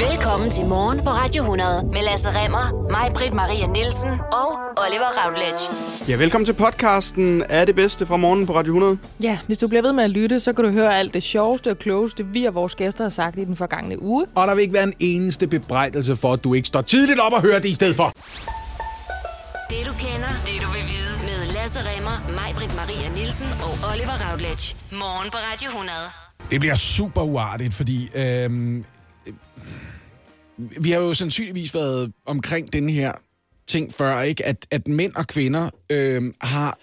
Velkommen til Morgen på Radio 100 med Lasse Remmer, mig, Britt Maria Nielsen og Oliver Routledge. Ja, velkommen til podcasten Er det bedste fra morgen på Radio 100. Ja, hvis du bliver ved med at lytte, så kan du høre alt det sjoveste og klogeste, vi og vores gæster har sagt i den forgangne uge. Og der vil ikke være en eneste bebrejdelse for, at du ikke står tidligt op og hører det i stedet for. Det du kender, det du vil vide med Lasse Remmer, mig, Britt Maria Nielsen og Oliver Routledge. Morgen på Radio 100. Det bliver super uartigt, fordi øhm, øh, vi har jo sandsynligvis været omkring den her ting før, ikke? At, at mænd og kvinder øh, har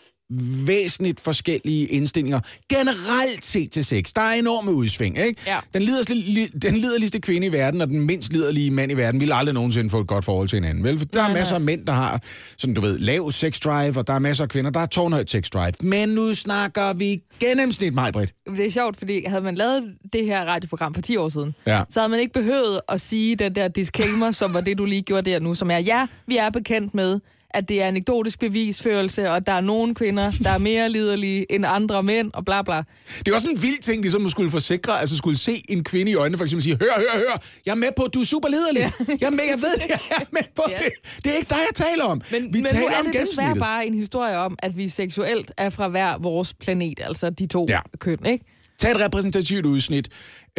væsentligt forskellige indstillinger generelt set til sex. Der er enorme udsving, ikke? Ja. Den, liderlige, den liderligste kvinde i verden og den mindst liderlige mand i verden vil aldrig nogensinde få et godt forhold til hinanden, vel? For der Nej, er masser nej. af mænd, der har sådan, du ved, lav sex drive, og der er masser af kvinder, der har tårnhøjt sex drive. Men nu snakker vi gennemsnit, mig, Britt. Det er sjovt, fordi havde man lavet det her radioprogram for 10 år siden, Ja. så havde man ikke behøvet at sige den der disclaimer, som var det, du lige gjorde der nu, som er, ja, vi er bekendt med, at det er anekdotisk bevisførelse, og der er nogle kvinder, der er mere liderlige end andre mænd, og bla bla. Det er også en vild ting, ligesom at skulle forsikre, altså skulle se en kvinde i øjnene, for eksempel sige, hør, hør, hør, jeg er med på, at du er super lederlig. Jeg er med, jeg ved det, jeg er med på Ja. det. Det er ikke dig, jeg taler om. Men, vi men taler nu er om det desværre bare en historie om, at vi seksuelt er fra hver vores planet, altså de to Ja. ja. køn, ikke? Tag et repræsentativt udsnit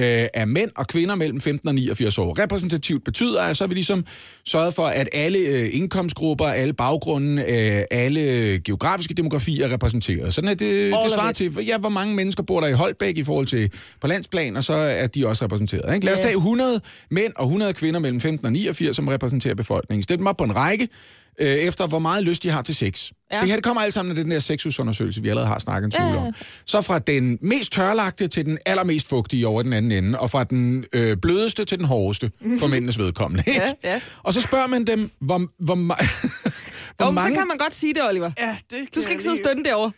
øh, af mænd og kvinder mellem 15 og 89 år. Repræsentativt betyder, at så har vi ligesom sørget for, at alle øh, indkomstgrupper, alle baggrunde, øh, alle geografiske demografier er repræsenteret. Sådan at det, det svarer til, ja, hvor mange mennesker bor der i Holbæk i forhold til på landsplan, og så er de også repræsenteret. Ikke? Lad os tage 100 mænd og 100 kvinder mellem 15 og 89, som repræsenterer befolkningen. Stil dem op på en række, øh, efter hvor meget lyst de har til sex. Ja. Det her det kommer alt sammen af den der sexusundersøgelse, vi allerede har snakket en smule Ja, om. Så fra den mest tørlagte til den allermest fugtige over den anden ende, og fra den øh, blødeste til den hårdeste for mændenes vedkommende. Ikke? Ja, ja. Og så spørger man dem, hvor, hvor, ma- hvor Jo, mange... så kan man godt sige det, Oliver. Ja, det Du skal ikke sidde og stønne derovre.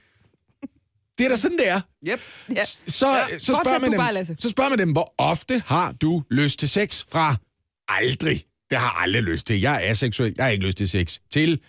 Det er da sådan, det er. Yep. Ja. Så, ja, så, spørger man dem, bare, Lasse. så spørger man dem, hvor ofte har du lyst til sex? Fra aldrig. Det har jeg aldrig lyst til. Jeg er aseksuel. Jeg har ikke lyst til sex. Til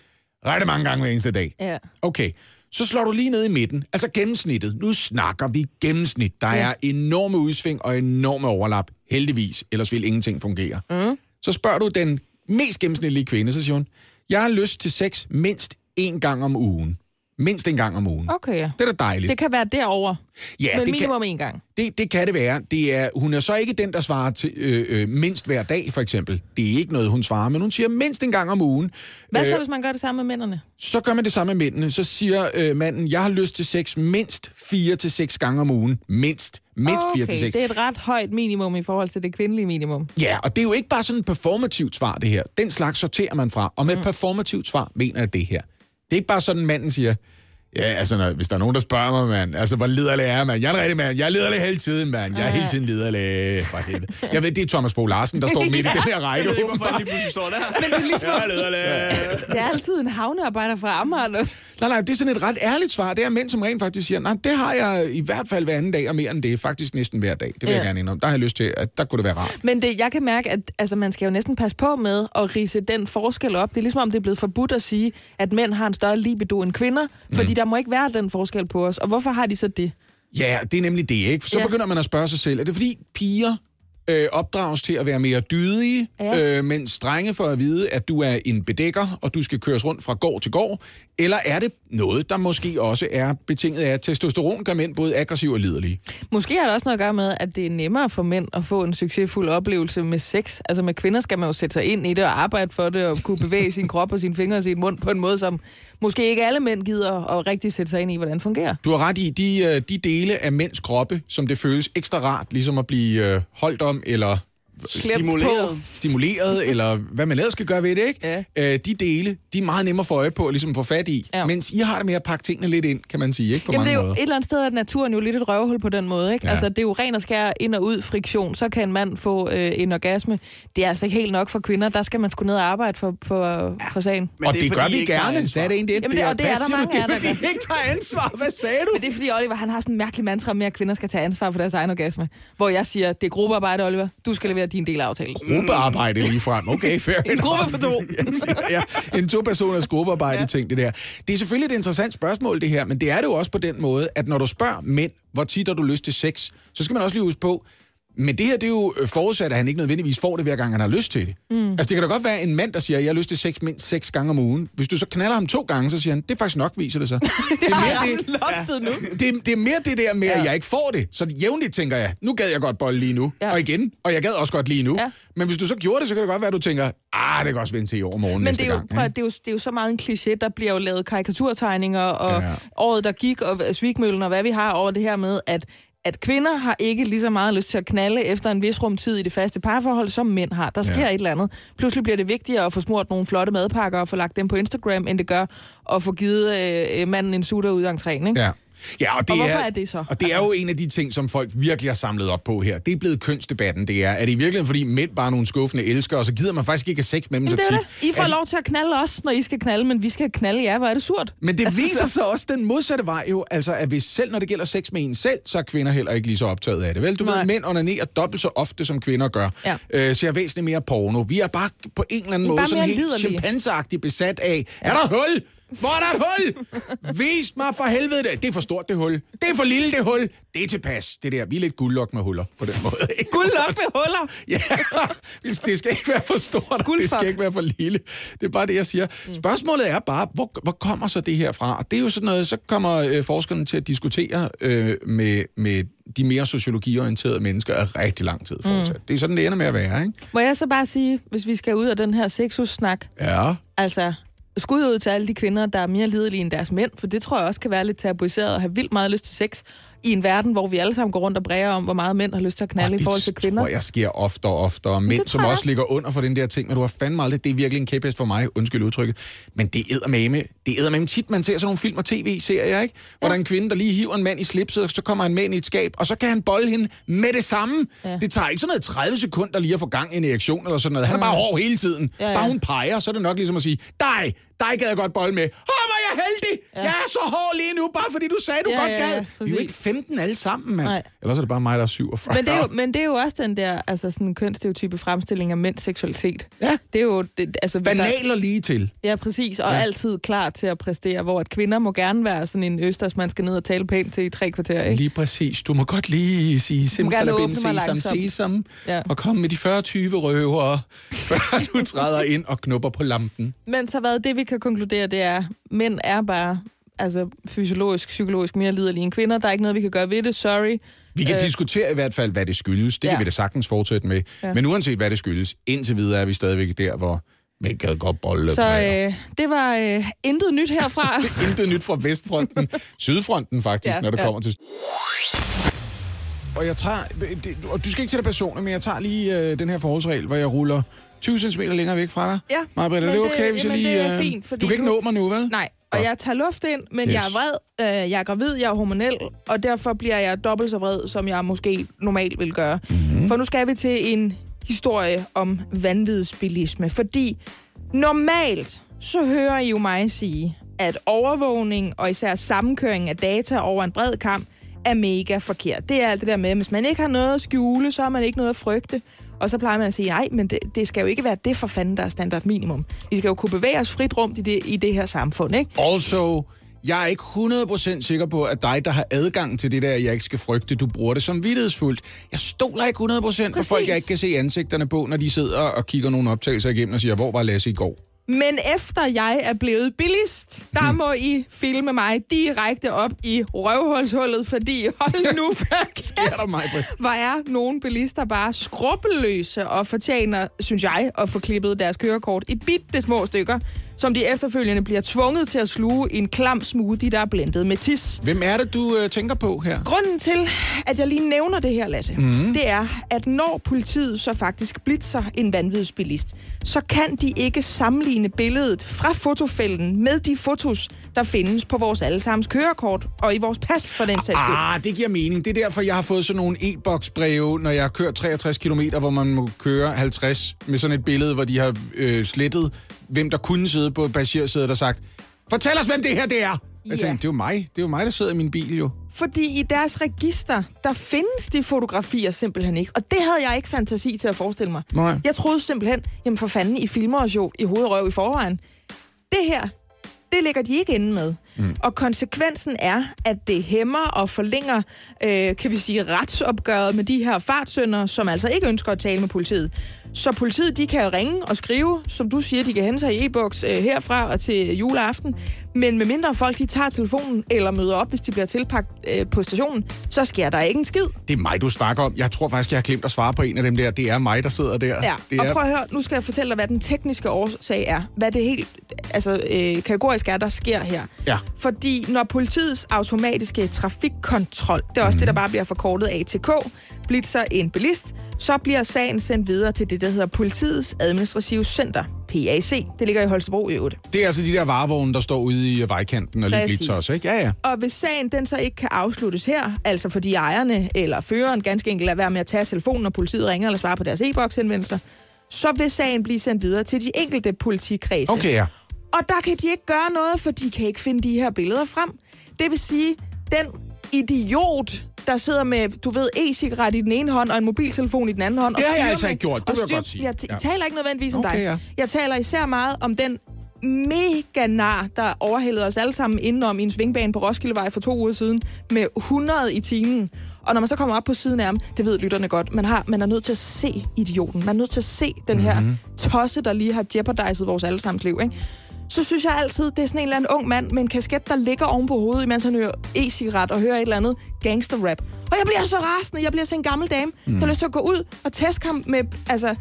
ret mange gange hver eneste dag. Ja. Okay, så slår du lige ned i midten. Altså gennemsnittet. Nu snakker vi gennemsnit. Der Ja. er enorme udsving og enorme overlap. Heldigvis, ellers vil ingenting fungere. Mm. Så spørger du den mest gennemsnitlige kvinde, så siger hun, jeg har lyst til sex mindst en gang om ugen. Mindst en gang om ugen. Okay. Det er da dejligt. Det kan være derover, ja, men det minimum kan, en gang. det, det kan det være. Det er, hun er så ikke den, der svarer til øh, øh, mindst hver dag, for eksempel. Det er ikke noget, hun svarer, men hun siger mindst en gang om ugen. Hvad så, hvis man gør det samme med mændene? Så gør man det samme med mændene. Så siger øh, manden, jeg har lyst til sex mindst 4 til seks gange om ugen. Mindst. Mindst 4 til okay, 6. det er et ret højt minimum i forhold til det kvindelige minimum. Ja, og det er jo ikke bare sådan et performativt svar, det her. Den slags sorterer man fra. Og med mm. performativt svar mener jeg det her. Det er ikke bare sådan, manden siger, ja, altså, når, hvis der er nogen, der spørger mig, mand, altså, hvor liderlig er mand? Jeg er en rigtig mand. Jeg er liderlig hele tiden, mand. Jeg er hele tiden liderlig. For helvede. Jeg ved, det er Thomas Bo Larsen, der står midt i den her række. Jeg ved ikke, hvorfor lige pludselig står der. Men er ligesom, Jeg er lederlig. det er altid en havnearbejder fra Amager nu. Nej, nej, det er sådan et ret ærligt svar. Det er mænd, som rent faktisk siger, nej, det har jeg i hvert fald hver anden dag, og mere end det. Faktisk næsten hver dag. Det vil ja. jeg Ja. gerne indrømme. Der har jeg lyst til, at der kunne det være rart. Men det, jeg kan mærke, at altså, man skal jo næsten passe på med at rise den forskel op. Det er ligesom om, det er blevet forbudt at sige, at mænd har en større libido end kvinder, fordi der må ikke være den forskel på os. Og hvorfor har de så det? Ja, det er nemlig det, ikke? Så ja. Begynder man at spørge sig selv, er det fordi piger øh, opdrages til at være mere dydige. Ja. øh, mens drenge får at vide, at du er en bedækker, og du skal køres rundt fra gård til gård? Eller er det noget, der måske også er betinget af, at testosteron gør mænd både aggressive og liderlige? Måske har det også noget at gøre med, at det er nemmere for mænd at få en succesfuld oplevelse med sex. Altså med kvinder skal man jo sætte sig ind i det og arbejde for det, og kunne bevæge sin krop og sine fingre og sin mund på en måde, som måske ikke alle mænd gider at rigtig sætte sig ind i, hvordan fungerer. Du har ret i, de, øh, de dele af mænds kroppe, som det føles ekstra rart, ligesom at blive øh, holdt om, eller Stimuleret. på. stimuleret, eller hvad man ellers skal gøre ved det, ikke? Ja. Øh, de dele, de er meget nemmere for øje på at ligesom få fat i, ja. Ja. mens I har det med at pakke tingene lidt ind, kan man sige, ikke? På Jamen det mange er jo måder. et eller andet sted, at naturen jo lidt et røvhul på den måde, ikke? Ja. Ja. Altså det er jo ren og skær ind og ud friktion, så kan en mand få øh, en orgasme. Det er altså ikke helt nok for kvinder, der skal man sgu ned og arbejde for, for, for sagen. og det det, det gør vi gerne. Det er det egentlig. Jamen, det- og det er der mange af, Det er, der I ikke tager ansvar. Hvad sagde du? Men det er fordi, Oliver, han har sådan en mærkelig mantra med, at kvinder skal tage ansvar for deres egen orgasme. Hvor jeg siger, det er gruppearbejde, Oliver. Du skal levere din del af aftalen. Gruppearbejde lige frem. Okay, fair En gruppe for to. ja, en to-personers gruppearbejde ja. ting, det der. Det er selvfølgelig et interessant spørgsmål, det her, men det er det jo også på den måde, at når du spørger mænd, hvor tit har du lyst til sex, så skal man også lige huske på, Men det her, det er jo øh, forudsat, at han ikke nødvendigvis får det, hver gang han har lyst til det. Mm. Altså, det kan da godt være en mand, der siger, jeg har lyst til sex mindst seks gange om ugen. Hvis du så knaller ham to gange, så siger han, det er faktisk nok, viser det sig. det, er mere det, nu. det, det er mere det der med, at jeg ikke får det. Så jævnligt tænker jeg, nu gad jeg godt bolle lige nu. Ja. Ja. Og igen, og jeg gad også godt lige nu. Ja. Ja. Men hvis du så gjorde det, så kan det godt være, at du tænker, ah, det kan også vente til i overmorgen Men næste det er, jo, gang. prøv, det, er jo, det er jo så meget en kliché, der bliver jo lavet karikaturtegninger, og Ja. ja. året, der gik, og Svigmøllen, og hvad vi har over det her med, at at kvinder har ikke lige så meget lyst til at knalde efter en vis rumtid i det faste parforhold, som mænd har. Der sker Ja. et eller andet. Pludselig bliver det vigtigere at få smurt nogle flotte madpakker og få lagt dem på Instagram, end det gør at få givet øh, manden en sutter ud af entréen, ikke? Ja. Ja, og, det Og hvorfor er, er det så? Og det er jo en af de ting, som folk virkelig har samlet op på her. Det er blevet kønsdebatten, det er. Er det i virkeligheden, fordi mænd bare er nogle skuffende elskere, og så gider man faktisk ikke have sex med dem Jamen, så det tit? det. I får Er lov til at knalde os, når I skal knalde, men vi skal knalde jer. Hvor er det surt? Men det viser sig også den modsatte vej jo, altså at hvis selv når det gælder sex med en selv, så er kvinder heller ikke lige så optaget af det. Vel, du Nej. ved, mænd onanerer dobbelt så ofte, som kvinder gør. Ja. Øh, ser væsentligt mere porno. Vi er bare på en eller anden måde sådan helt chimpanseagtigt besat af, er der hul? Hvor er der et hul? Vis mig for helvede det. Det er for stort, det hul. Det er for lille, det hul. Det er tilpas. Det der, vi er lidt guldlok med huller på den måde. ikke? Guldlok med huller! Ja, det skal ikke være for stort, og det skal ikke være for lille. Det er bare det, jeg siger. Spørgsmålet er bare, hvor, hvor kommer så det her fra? Og det er jo sådan noget, så kommer øh, forskerne til at diskutere øh, med, med de mere sociologiorienterede mennesker af rigtig lang tid fortsat. Mm. Det er sådan, det ender med at være, ikke? Må jeg så bare sige, hvis vi skal ud af den her sexus-snak, Ja. altså skud ud til alle de kvinder, der er mere lidelige end deres mænd, for det tror jeg også kan være lidt tabuiseret at have vildt meget lyst til sex i en verden, hvor vi alle sammen går rundt og bræger om, hvor meget mænd har lyst til at knalde i forhold til det kvinder. tror jeg sker oftere og oftere. Mænd, som også ligger under for den der ting, men du har fandme aldrig, det er virkelig en kæphest for mig, undskyld udtrykket. Men det er med det er med tit, man ser sådan nogle film og tv-serier, ikke? Hvor ja. der er en kvinde, der lige hiver en mand i slipset, og så kommer en mand i et skab, og så kan han bolde hende med det samme. Ja. Det tager ikke sådan noget 30 sekunder lige at få gang i en erektion eller sådan noget. Han er bare hård hele tiden. Ja. ja. Bare hun peger, så er det nok ligesom at sige, dig, dig gad jeg godt bold med. Åh, hvor er jeg heldig! Ja. Jeg er så hård lige nu, bare fordi du sagde, du Ja, godt ja, ja, gad. Vi er jo ikke 15 alle sammen, mand. Nej. Ellers er det bare mig, der er 47. Men det, er jo, men det er jo også den der altså sådan kønsstereotype fremstilling af mænds seksualitet. Ja. Det er jo... Det, altså, hvis der- Banaler lige til. Ja, præcis. Og Ja. ja. altid klar til at præstere, hvor at kvinder må gerne være sådan en østers, man skal ned og tale pænt til i tre kvarter, ikke? Lige præcis. Du må godt lige sige simsalabim, sesam, sesam, Ja. og komme med de 40-20 røver, før du træder ind og knupper på lampen. Men så hvad det, vi kan konkludere, det er, mænd er bare altså, fysiologisk, psykologisk mere liderlige end kvinder. Der er ikke noget, vi kan gøre ved det. Sorry. Vi kan øh, diskutere i hvert fald, hvad det skyldes. Det ja. Kan vi da sagtens fortsætte med. Ja. Men uanset hvad det skyldes, indtil videre er vi stadigvæk der, hvor mænd gad godt bolle. Så øh, det var øh, intet nyt herfra. Intet nyt fra Vestfronten. Sydfronten faktisk, ja, når det ja. kommer til... Og jeg tager... det- Og du skal ikke til det personligt, men jeg tager lige øh, den her forholdsregel, hvor jeg ruller 20 cm længere væk fra dig. Ja, Maja, er men det okay, hvis jeg lige... det er øh, fint, fordi du kan ikke nå mig nu, vel? Nej, og jeg tager luft ind, men Yes. jeg er vred, øh, jeg er gravid, jeg er hormonel, og derfor bliver jeg dobbelt så vred, som jeg måske normalt vil gøre. Mhm. Mm-hmm. For nu skal vi til en historie om vanvidsbilisme, fordi normalt så hører I jo mig sige, at overvågning og især sammenkøring af data over en bred kamp er mega forkert. Det er alt det der med, at hvis man ikke har noget at skjule, så har man ikke noget at frygte. Og så plejer man at sige, nej, men det, det skal jo ikke være det for fanden, der er standard minimum. Vi skal jo kunne bevæge os frit rundt i det, i det her samfund, ikke? Also, jeg er ikke 100% sikker på, at dig, der har adgang til det der, jeg ikke skal frygte, du bruger det som vidtighedsfuldt. Jeg stoler ikke 100% på Præcis. folk, jeg ikke kan se ansigterne på, når de sidder og kigger nogle optagelser igennem og siger, hvor var Lasse i går? Men efter jeg er blevet billigst, der må I filme mig direkte op i røvhulshullet, fordi hold nu fast. Hvor er nogle bilister bare skrubbelløse og fortjener, synes jeg, at få klippet deres kørekort i bitte små stykker, som de efterfølgende bliver tvunget til at sluge i en klam smoothie, der er blendet med tis. Hvem er det, du øh, tænker på her? Grunden til, at jeg lige nævner det her, Lasse, mm. det er, at når politiet så faktisk blitzer en vanvidsbilist, så kan de ikke sammenligne billedet fra fotofælden med de fotos, der findes på vores allesammens kørekort og i vores pas for den sags. Ah, det giver mening. Det er derfor, jeg har fået sådan nogle e-boksbreve, når jeg har kørt 63 km, hvor man må køre 50, med sådan et billede, hvor de har øh, slettet, hvem der kunne sidde på passagersædet og sagt, fortæl os, hvem det her det er! Jeg Ja. tænkte, det er jo mig. Det er jo mig, der sidder i min bil jo. Fordi i deres register, der findes de fotografier simpelthen ikke. Og det havde jeg ikke fantasi til at forestille mig. Nej. Jeg troede simpelthen, jamen for fanden, I filmer os jo i hovedrøv i forvejen. Det her, det ligger de ikke inde med. Mm. Og konsekvensen er, at det hæmmer og forlænger, øh, kan vi sige, retsopgøret med de her fartsønder, som altså ikke ønsker at tale med politiet. Så politiet, de kan ringe og skrive, som du siger, de kan hente sig i e-boks øh, herfra og til juleaften. Men med mindre folk, de tager telefonen eller møder op, hvis de bliver tilpagt øh, på stationen, så sker der ikke en skid. Det er mig, du snakker om. Jeg tror faktisk, jeg har glemt at svare på en af dem der. Det er mig, der sidder der. Ja, det og er... prøv at høre, nu skal jeg fortælle dig, hvad den tekniske årsag er. Hvad det helt altså, øh, kategorisk er, der sker her. Ja. Fordi når politiets automatiske trafikkontrol, det er også mm. det, der bare bliver forkortet ATK, blitzer en bilist, så bliver sagen sendt videre til det, der hedder Politiets Administrative Center, PAC. Det ligger i Holstebro i øvrigt. Det er altså de der varevogne, der står ude i vejkanten og lige blitzer os, ikke? Ja, ja. Og hvis sagen den så ikke kan afsluttes her, altså fordi ejerne eller føreren ganske enkelt lader være med at tage telefonen, når politiet ringer eller svarer på deres e-boks henvendelser, så vil sagen blive sendt videre til de enkelte politikredse. Okay, ja. Og der kan de ikke gøre noget, for de kan ikke finde de her billeder frem. Det vil sige, den idiot, der sidder med, du ved, e-cigaret i den ene hånd og en mobiltelefon i den anden hånd. Det og har jeg altså ikke gjort, det vil jeg godt sige. Jeg Ja. taler ikke nødvendigvis om Okay, dig. ja. Jeg taler især meget om den mega nar, der overhældede os alle sammen indenom i en svingbane på Roskildevej for to uger siden med 100 i timen. Og når man så kommer op på siden af ham, det ved lytterne godt, man, har, man er nødt til at se idioten. Man er nødt til at se den her Mhm. mm-hmm. tosse, der lige har jeopardized vores allesammens liv. Ikke? Så synes jeg altid, det er sådan en eller anden ung mand med en kasket, der ligger oven på hovedet, imens han hører e-cigaret og hører et eller andet gangster-rap. Og jeg bliver så rasende. Jeg bliver så en gammel dame, mm. der har lyst til at gå ud og tæske ham med altså,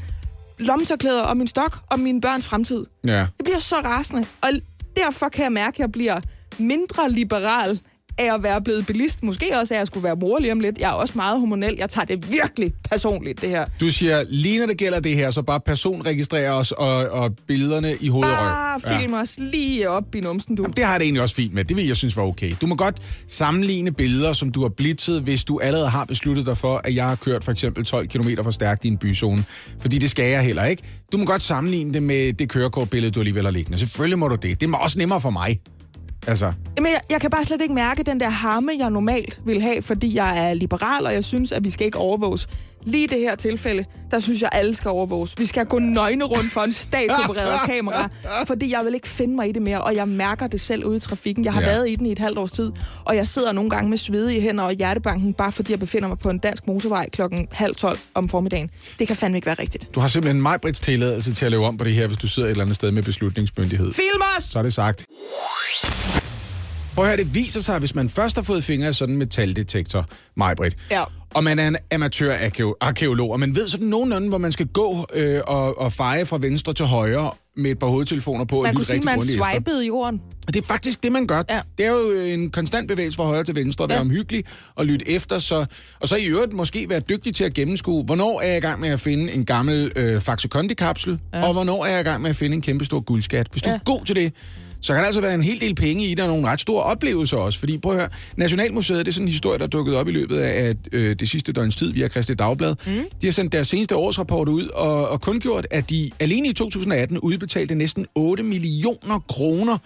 lommetørklæder og min stok og mine børns fremtid. Ja. Jeg bliver så rasende, og derfor kan jeg mærke, at jeg bliver mindre liberal af at være blevet bilist. Måske også af at skulle være mor lige om lidt. Jeg er også meget hormonel. Jeg tager det virkelig personligt, det her. Du siger, lige når det gælder det her, så bare personregistrer os og, og billederne i hoved og røv. Bare film os lige op i numsen, du. Jamen, det har jeg det egentlig også fint med. Det vil jeg synes var okay. Du må godt sammenligne billeder, som du har blitzet, hvis du allerede har besluttet dig for, at jeg har kørt for eksempel 12 km for stærkt i en byzone. Fordi det skal jeg heller ikke. Du må godt sammenligne det med det kørekortbillede, du alligevel har liggende. Selvfølgelig må du det. Det er også nemmere for mig. Altså, Jamen, jeg, jeg kan bare slet ikke mærke den der harme, jeg normalt vil have, fordi jeg er liberal, og jeg synes, at vi skal ikke overvåges. Lige i det her tilfælde, der synes jeg, alle skal overvåges. Vi skal gå nøgne rundt for en statsopereret kamera, fordi jeg vil ikke finde mig i det mere, og jeg mærker det selv ude i trafikken. Jeg har Ja. været i den i et halvt års tid, og jeg sidder nogle gange med svedige hænder og hjertebanken, bare fordi jeg befinder mig på en dansk motorvej klokken halv tolv om formiddagen. Det kan fandme ikke være rigtigt. du har simpelthen mig tilladelse til at lave om på det her, hvis du sidder et eller andet sted med beslutningsmyndighed. Film os! Så er det sagt. Prøv at høre, det viser sig, hvis man først har fået fingre i sådan en metaldetektor, Majbrit, Ja. og man er en amatør-arkeolog, og man ved sådan nogenlunde, hvor man skal gå øh, og, og feje fra venstre til højre med et par hovedtelefoner på Man kunne sige, man swipede jorden. Og det er faktisk det, man gør. Ja. Det er jo en konstant bevægelse fra højre til venstre, at være Ja. omhyggelig og lytte efter, så, og så i øvrigt måske være dygtig til at gennemskue, hvornår er jeg i gang med at finde en gammel øh, Faxe Kondi-kapsel, ja. og hvornår er jeg i gang med at finde en kæmpe stor guldskat. Hvis du Ja. er god til det, så kan der altså være en hel del penge i det, og nogle ret store oplevelser også. Fordi prøv at høre, Nationalmuseet, det er sådan en historie, der er dukket op i løbet af øh, det sidste døgns tid via Christi Dagblad. Mm. De har sendt deres seneste årsrapport ud og, og kun gjort, at de alene i 2018 udbetalte næsten 8 millioner kroner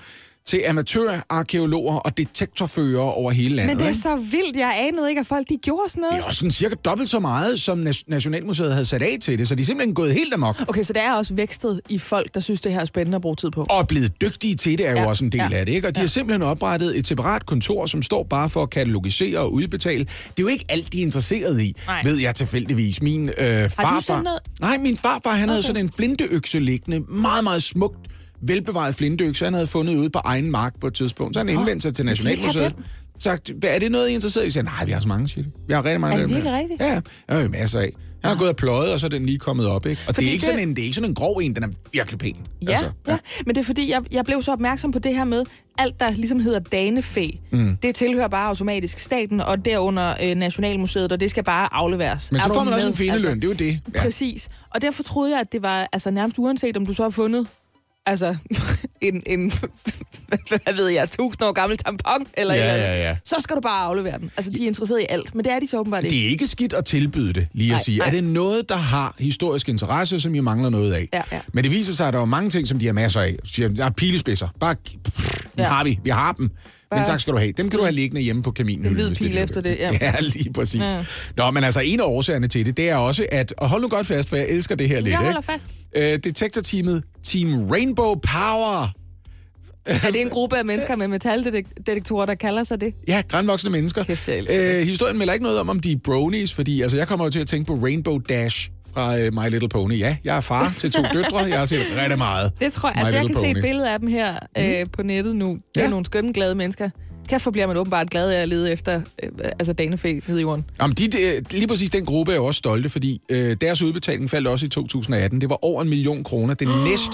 til amatørarkeologer og detektorførere over hele landet. Men det er ikke? så vildt. Jeg anede ikke, at folk de gjorde sådan noget. det er også sådan cirka dobbelt så meget, som Nationalmuseet havde sat af til det, så de er simpelthen gået helt amok. Okay, så det er også vækstet i folk, der synes, det her er spændende at bruge tid på. Og blevet dygtige til det er jo Ja, også en del ja, af det, ikke? Og de ja. har simpelthen oprettet et separat kontor, som står bare for at katalogisere og udbetale. Det er jo ikke alt, de er interesseret i, Nej. ved jeg tilfældigvis. Min øh, farfar... Nej, min farfar, han okay. havde sådan en flinteøkse liggende. Meget, meget smukt velbevaret flinteøkse, han havde fundet ude på egen mark på et tidspunkt. Så han indvendte sig til Nationalmuseet. Sagt, hvad er det noget, I er interesseret i? Jeg sagde, nej, vi har så mange, de. Vi har rigtig mange. Er det virkelig her." rigtigt? Ja, ja. Jeg har jo masser af. Han har gået og pløjet, og så er den lige kommet op, ikke? Og det Fordi er, ikke det- sådan en, det er ikke sådan en grov en, den er virkelig pæn. Ja, altså, ja. men det er fordi, jeg, jeg blev så opmærksom på det her med, alt der ligesom hedder danefæ, mm. det tilhører bare automatisk staten, og derunder øh, Nationalmuseet, og det skal bare afleveres. Men så får man også med? en findeløn, det er jo det. Ja. Præcis. Og derfor troede jeg, at det var altså, nærmest uanset, om du så har fundet altså, en, en hvad ved jeg, tusind år gammel tampon, eller, Ja, eller ja, ja. så skal du bare aflevere den. Altså, de er interesseret i alt, men det er de så åbenbart ikke. Det er ikke skidt at tilbyde det, lige at Nej, sige. nej. Er det noget, der har historisk interesse, som I mangler noget af? Ja, ja. Men det viser sig, at der er mange ting, som de har masser af. Så Der er pilespidser. Bare, pff, Ja. har vi. Vi har dem. Men tak skal du have. Dem kan du have liggende hjemme på kaminen. En hvid pil efter det, ja. Ja, lige præcis. Ja. Nå, men altså en af årsagerne til det, det er også, at, og hold nu godt fast, for jeg elsker det her lidt, Jeg holder ikke? fast. Øh, detektorteamet Team Rainbow Power Er det en gruppe af mennesker med metaldetektorer, der kalder sig det? Ja, grænvoksne mennesker. Kæft, jeg det. øh, historien melder ikke noget om, om de er bronies, fordi altså, jeg kommer jo til at tænke på Rainbow Dash fra uh, My Little Pony. Ja, jeg er far til to døtre. Jeg har set rigtig meget. Det tror jeg. My Altså, jeg kan se et Pony. billede af dem her øh, på nettet nu. Det er Ja. nogle skønne, glade mennesker. Kæft, bliver man åbenbart glad af at lede efter øh, altså danefæ nede i jorden. Jamen, de, de, lige præcis den gruppe er jo også stolte, fordi øh, deres udbetaling faldt også i 2018. Det var over en million kroner. Det næst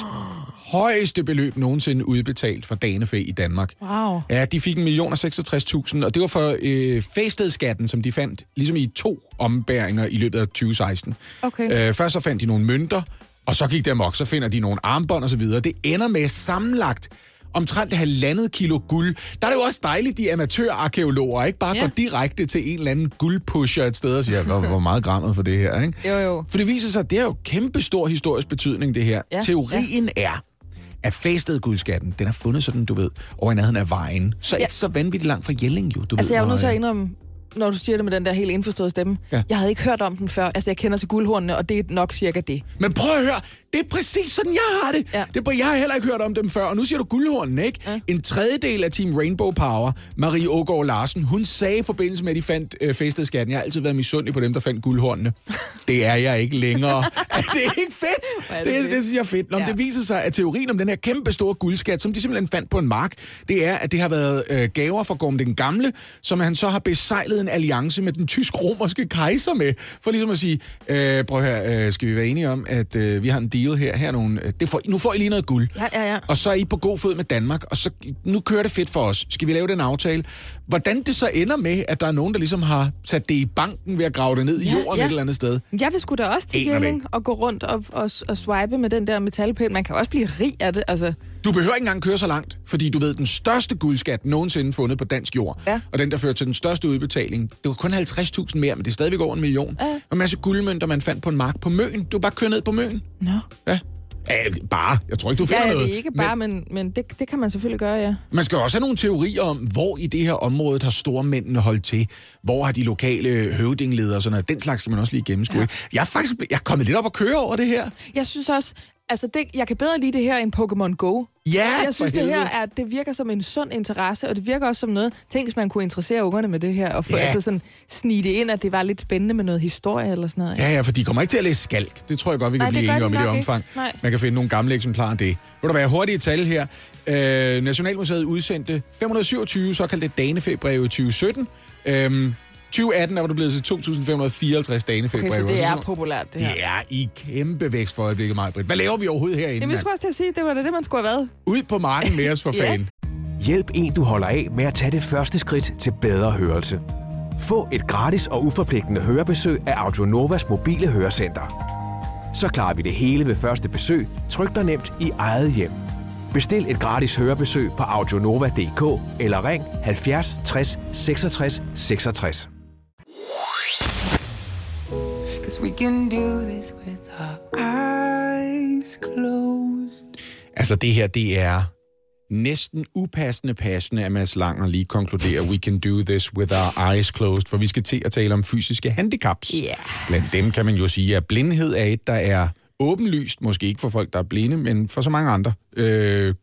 højeste beløb nogensinde udbetalt for danefæ i Danmark. Wow. Ja, de fik en million og 66.000, og det var for øh, fæstedskatten, som de fandt ligesom i to ombæringer i løbet af 2016. Okay. Øh, først så fandt de nogle mønter, og så gik det amok, så finder de nogle armbånd og så videre. Det ender med sammenlagt omtrent et halvandet kilo guld. Der er det jo også dejligt, de amatørarkeologer ikke bare Ja. går direkte til en eller anden guldpusher et sted og siger, hvor, hvor meget grammet for det her, ikke? Jo, jo. For det viser sig, at det er jo kæmpe stor historisk betydning, det her. Ja, Teorien er, at fæstet guldskatten, den er fundet sådan, du ved, over i nærheden af vejen. Så Ja. ikke så vanvittigt langt fra Jelling, jo. Du Altså, ved, jeg er jo nødt til at øh, indrømme, når du siger det med den der helt indforståede stemme. Ja. Jeg havde ikke hørt om den før. Altså, jeg kender til guldhornene, og det er nok cirka det. Men prøv at høre, det er præcis sådan, jeg har det. Ja. det er, jeg har heller ikke hørt om dem før, og nu siger du guldhornen, ikke? Ja. En tredjedel af Team Rainbow Power, Marie Ågaard Larsen, hun sagde i forbindelse med, at de fandt øh, fæstedskatten, jeg har altid været misundelig på dem, der fandt guldhornene. det er jeg ikke længere. er det ikke fedt? Er det, det fedt. det synes jeg er fedt. Nå. Ja. Det viser sig, at teorien om den her kæmpe store guldskat, som de simpelthen fandt på en mark, det er, at det har været øh, gaver fra Gorm den Gamle, som han så har besejlet en alliance med den tysk-romerske kejser med, for ligesom at sige, øh, prøv her, øh, skal vi være enige om, at øh, vi har en deal her, her er nogle, øh, det får, nu får I lige noget guld. Ja, ja, ja. Og så er I på god fod med Danmark, og så nu kører det fedt for os. Skal vi lave den aftale? Hvordan det så ender med, at der er nogen, der ligesom har sat det i banken ved at grave det ned i Ja, jorden ja. et eller andet sted? Jeg vil sgu da også til Jelling og gå rundt og, og, og swipe med den der metalpind. Man kan også blive rig af det, altså. Du behøver ikke engang køre så langt, fordi du ved, den største guldskat nogensinde fundet på dansk jord, Ja. og den, der fører til den største udbetaling, det var kun 50.000 mere, men det er stadigvæk over en million. Ja. Og en masse guldmønter, man fandt på en mark på Møn. Du bare kører ned på Møn. Nå. Ja. Ja, bare. Jeg tror ikke, du finder Ja, ja, noget. det er ikke bare, men, men det, det kan man selvfølgelig gøre, ja. Man skal også have nogle teorier om, hvor i det her område har stormændene holdt til. Hvor har de lokale høvdingledere og sådan noget. Den slags skal man også lige gennemskue. Ja. Jeg er faktisk jeg er kommet lidt op og køre over det her. Jeg synes også, altså det, jeg kan bedre lide det her end Pokémon Go. Ja, jeg synes, det her er, det virker som en sund interesse, og det virker også som noget, tænk, hvis man kunne interessere ungerne med det her, og få, Ja. altså sådan, snige det ind, at det var lidt spændende med noget historie eller sådan noget. Ja, ja, for de kommer ikke til at læse skalk. Det tror jeg godt, vi kan Nej, det blive gør enige de om i det nok ikke. omfang. Nej. Man kan finde nogle gamle eksemplarer af det. Vil du være hurtige tal her? Øh, Nationalmuseet udsendte 527 såkaldte danefæbreve i 2017. Øhm, 2018 er var det blevet til 2.554 danefæbreve. Okay, så det er populært, det her. Det er i kæmpe vækst for øjeblikket, Majbrit. Hvad laver vi overhovedet herinde? Jamen, jeg skulle også til at sige, det var da det, man skulle have været. Ud på marken med os for Ja. fanden. Hjælp en, du holder af med at tage det første skridt til bedre hørelse. Få et gratis og uforpligtende hørebesøg af Audionovas mobile hørecenter. Så klarer vi det hele ved første besøg, tryk dig nemt i eget hjem. Bestil et gratis hørebesøg på audionova.dk eller ring 70 60 66 66. Cause we can do this with our eyes closed. Altså, det her, det er næsten upassende passende, at Mads Langer lige konkluderer, we can do this with our eyes closed, for vi skal til at tale om fysiske handicaps. Ja. Blandt dem kan man jo sige, at blindhed er et, der er åbenlyst, måske ikke for folk, der er blinde, men for så mange andre, øh,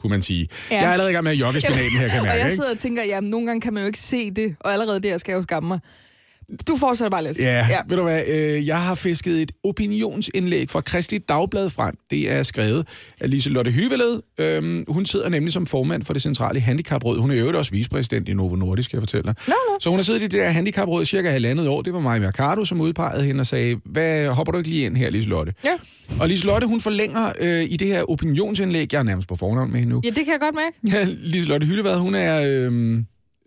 kunne man sige. Ja. Jeg er allerede i gang med at jogge i spinaten her, kan jeg og mærke, jeg ikke? sidder og tænker, jamen, nogle gange kan man jo ikke se det, og allerede der skal jeg jo skamme mig. Du fortsætter bare lidt. Ja, ja, ved du hvad, øh, jeg har fisket et opinionsindlæg fra Kristelig Dagblad frem. Det er skrevet af Liselotte Hyveled. Øhm, hun sidder nemlig som formand for det centrale handicapråd. Hun er jo også vicepræsident i Novo Nordisk, kan jeg fortælle dig. Nå, nå. Så hun har siddet i det der handicapråd cirka halvandet år. Det var Maja Mercado, som udpegede hende og sagde, hvad hopper du ikke lige ind her, Liselotte? Ja. Og Liselotte, hun forlænger øh, i det her opinionsindlæg, jeg er nærmest på fornavn med hende nu, Ja, det kan jeg godt mærke. Ja, Liselotte Hyllevad, hun er... Øh,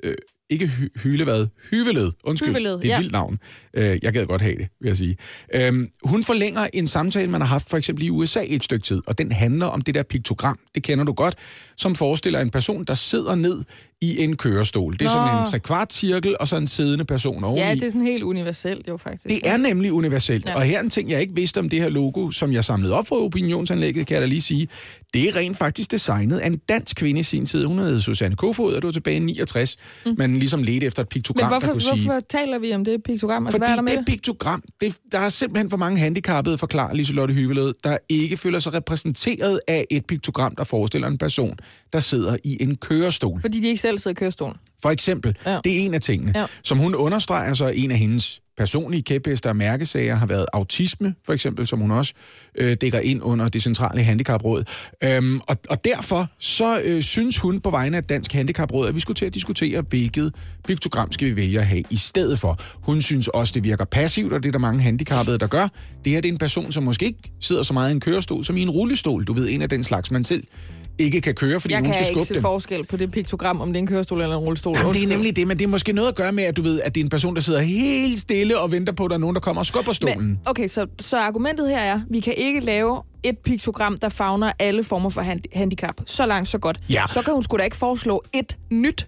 øh, ikke hy- Hyllevad, Hyveled. Undskyld, Hyveled, det er et ja. vildt navn. Øh, jeg gad godt have det, vil jeg sige. Øhm, hun forlænger en samtale, man har haft for eksempel i USA et stykke tid, og den handler om det der piktogram, det kender du godt, som forestiller en person, der sidder ned i en kørestol. Det er sådan Nå. en trekvart cirkel, og så en siddende person oveni. Ja, det er sådan helt universelt jo faktisk. Det er nemlig universelt. Ja. Og her er en ting, jeg ikke vidste om det her logo, som jeg samlede op fra opinionsanlægget, kan jeg da lige sige. Det er rent faktisk designet af en dansk kvinde i sin tid. Hun hed Susanne Kofod, og det var tilbage i 69. Mm. Man ligesom ledte efter et piktogram, Men hvorfor, der kunne sige... hvorfor taler vi om det piktogram? Altså, Fordi hvad er der med det det? piktogram, det, der er simpelthen for mange handicappede, forklarer Liselotte Hyveled, der ikke føler sig repræsenteret af et piktogram, der forestiller en person, der sidder i en kørestol. Fordi de ikke selv sidder i kørestolen. For eksempel, ja. Ja. det er en af tingene. Ja. Som hun understreger, så er en af hendes personlige kæphester og mærkesager har været autisme, for eksempel, som hun også øh, dækker ind under det centrale handicapråd. Øhm, og, og derfor så øh, synes hun på vegne af Dansk Handicapråd, at vi skulle til at diskutere, hvilket piktogram skal vi vælge at have i stedet for. Hun synes også, det virker passivt, og det er der mange handicappede, der gør. Det her det er en person, som måske ikke sidder så meget i en kørestol, som i en rullestol. Du ved, en af den slags, man selv ikke kan køre, fordi Jeg kan skal ikke skubbe se dem. forskel på det piktogram, om det er en kørestol eller en rullestol. Jamen, det er nemlig det, men det er måske noget at gøre med, at du ved, at det er en person, der sidder helt stille og venter på, at der er nogen, der kommer og skubber stolen. Men, okay, så, så argumentet her er, vi kan ikke lave et piktogram, der fagner alle former for hand- handicap. Så langt, så godt. Ja. Så kan hun sgu da ikke foreslå et nyt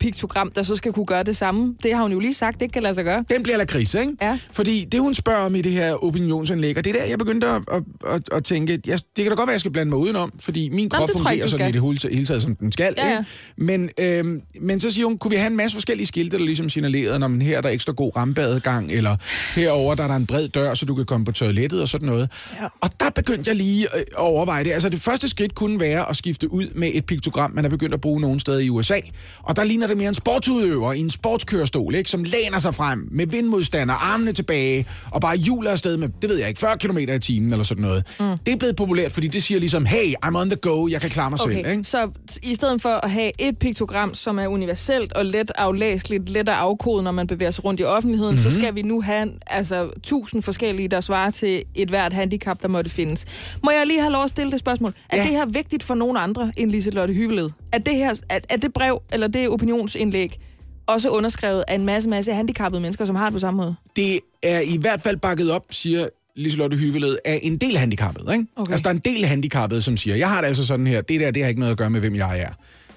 piktogram, der så skal kunne gøre det samme. Det har hun jo lige sagt, det kan lade sig gøre. Den bliver lakrids, ikke? Ja. Fordi det, hun spørger om i det her opinionsanlæg, og det er der, jeg begyndte at, at, at, at tænke, jeg, det kan da godt være, jeg skal blande mig udenom, fordi min krop jeg ikke, fungerer du sådan i det hele, taget, som den skal. Ja, ja. Ikke? Men, øhm, men så siger hun, kunne vi have en masse forskellige skilte, der ligesom signalerede, når man her er der ekstra god rampeadgang, eller herover der er der en bred dør, så du kan komme på toilettet og sådan noget. Ja. Og der begyndte jeg lige øh, at overveje det. Altså det første skridt kunne være at skifte ud med et piktogram, man er begyndt at bruge nogle steder i USA. Og der ligner det mere en sportsudøver i en sportskørestol, ikke? som læner sig frem med vindmodstander, armene tilbage, og bare hjuler afsted med, det ved jeg ikke, 40 km i timen eller sådan noget. Mm. Det er blevet populært, fordi det siger ligesom, hey, I'm on the go, jeg kan klare mig selv. Okay, Ikke? så i stedet for at have et piktogram, som er universelt og let aflæseligt, let at afkode, når man bevæger sig rundt i offentligheden, Mhm. mm-hmm. så skal vi nu have altså, tusind forskellige, der svarer til et hvert handicap, der måtte findes. Må jeg lige have lov at stille det spørgsmål? Er Ja. det her vigtigt for nogen andre end Liselotte Hyveled? Er det, her, er, er det brev, eller det opinionsindlæg, også underskrevet af en masse, masse handicappede mennesker, som har det på samme måde? det er i hvert fald bakket op, siger Liselotte Hyveled, af en del handicappede. Ikke? Okay. Altså, der er en del handicappede, som siger, jeg har det altså sådan her, det der, det har ikke noget at gøre med, hvem jeg er.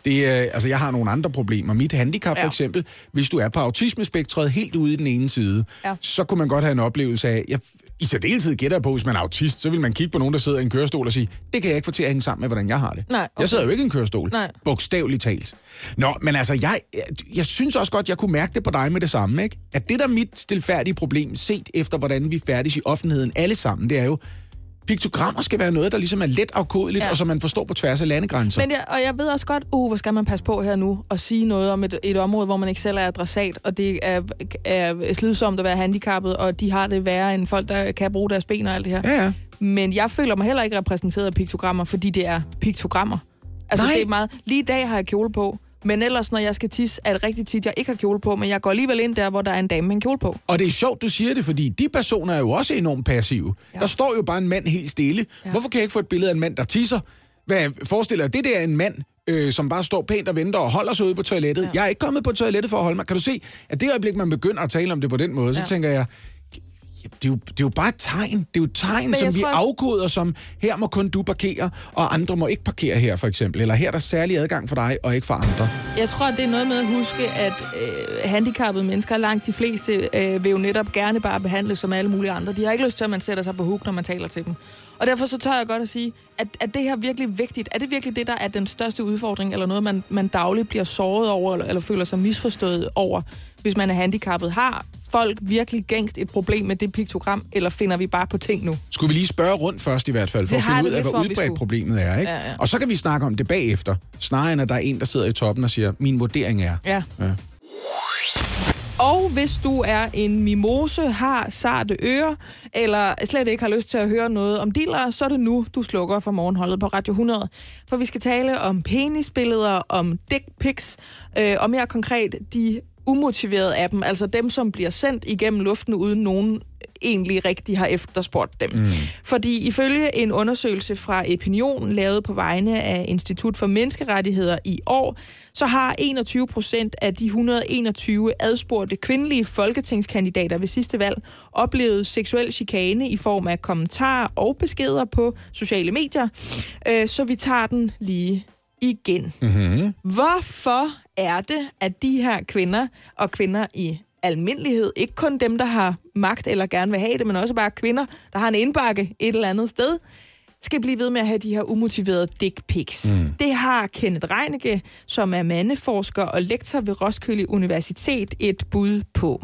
Det er, altså, jeg har nogle andre problemer. Mit handicap for Ja. eksempel, hvis du er på autismespektret helt ude i den ene side, Ja. så kunne man godt have en oplevelse af, jeg, i særdeleshed gætter jeg på, hvis man er autist, så vil man kigge på nogen, der sidder i en kørestol og sige, det kan jeg ikke få til at hænge sammen med, hvordan jeg har det. Nej, Jeg okay. sidder jo ikke i en kørestol. Nej. Bogstaveligt talt. Nå, men altså, jeg, jeg, jeg synes også godt, jeg kunne mærke det på dig med det samme, ikke? At det der er mit stilfærdige problem, set efter, hvordan vi færdes i offentligheden alle sammen, det er jo, piktogrammer skal være noget, der ligesom er let afkodeligt, ja. Og som man forstår på tværs af landegrænser. Men jeg, og jeg ved også godt, uh, hvor skal man passe på her nu og sige noget om et, et område, hvor man ikke selv er adressat, og det er, er slidsomt at være handicappet, og de har det værre end folk, der kan bruge deres ben og alt det her. Ja, ja. Men jeg føler mig heller ikke repræsenteret af piktogrammer, fordi det er piktogrammer. Altså, Nej. det er meget... Lige i dag har jeg kjole på, men ellers, når jeg skal tisse, er det rigtig tit, jeg ikke har kjole på, men jeg går alligevel ind der, hvor der er en dame med en kjole på. Og det er sjovt, du siger det, fordi de personer er jo også enormt passive. Ja. Der står jo bare en mand helt stille. Ja. Hvorfor kan jeg ikke få et billede af en mand, der tisser? Hvad forestiller jeg? Det der er en mand, øh, som bare står pænt og venter og holder sig ude på toilettet. Ja. Jeg er ikke kommet på toilettet for at holde mig. Kan du se, at det øjeblik, man begynder at tale om det på den måde, så Ja. tænker jeg, ja, det, er jo, det er jo bare et tegn. Det er jo et tegn, Men som vi tror afkoder som, her må kun du parkere, og andre må ikke parkere her, for eksempel. Eller her er der særlig adgang for dig, og ikke for andre. Jeg tror, det er noget med at huske, at øh, handicappede mennesker, langt de fleste, øh, vil jo netop gerne bare behandles som alle mulige andre. De har ikke lyst til, at man sætter sig på huk, når man taler til dem. Og derfor så tør jeg godt at sige, at, at det her virkelig vigtigt. Er det virkelig det, der er den største udfordring, eller noget, man, man dagligt bliver såret over, eller, eller føler sig misforstået over, hvis man er handicappet? Har folk virkelig gængst et problem med det piktogram, eller finder vi bare på ting nu? Skulle vi lige spørge rundt først i hvert fald, for Det at finde ud af, hvor udbredt problemet er. Ikke? Ja, ja. Og så kan vi snakke om det bagefter, snarere end at der er en, der sidder i toppen og siger, min vurdering er. Ja. Ja. Og hvis du er en mimose, har sarte ører, eller slet ikke har lyst til at høre noget om dealer, så er det nu, du slukker for morgenholdet på Radio 100. For vi skal tale om penisbilleder, om dick pics, øh, og mere konkret de umotiverede af dem, altså dem, som bliver sendt igennem luften, uden nogen egentlig rigtig har efterspurgt dem. Mm. Fordi ifølge en undersøgelse fra Opinion, lavet på vegne af Institut for Menneskerettigheder i år, så har 21 procent af de 121 adspurgte kvindelige folketingskandidater ved sidste valg oplevet seksuel chikane i form af kommentarer og beskeder på sociale medier. Øh, Så vi tager den lige igen. Mm-hmm. Hvorfor er det, at de her kvinder, og kvinder i almindelighed, ikke kun dem, der har magt eller gerne vil have det, men også bare kvinder, der har en indbakke et eller andet sted, skal blive ved med at have de her umotiverede dick pics. Mm. Det har Kenneth Reinicke, som er mandeforsker og lektor ved Roskilde Universitet, et bud på.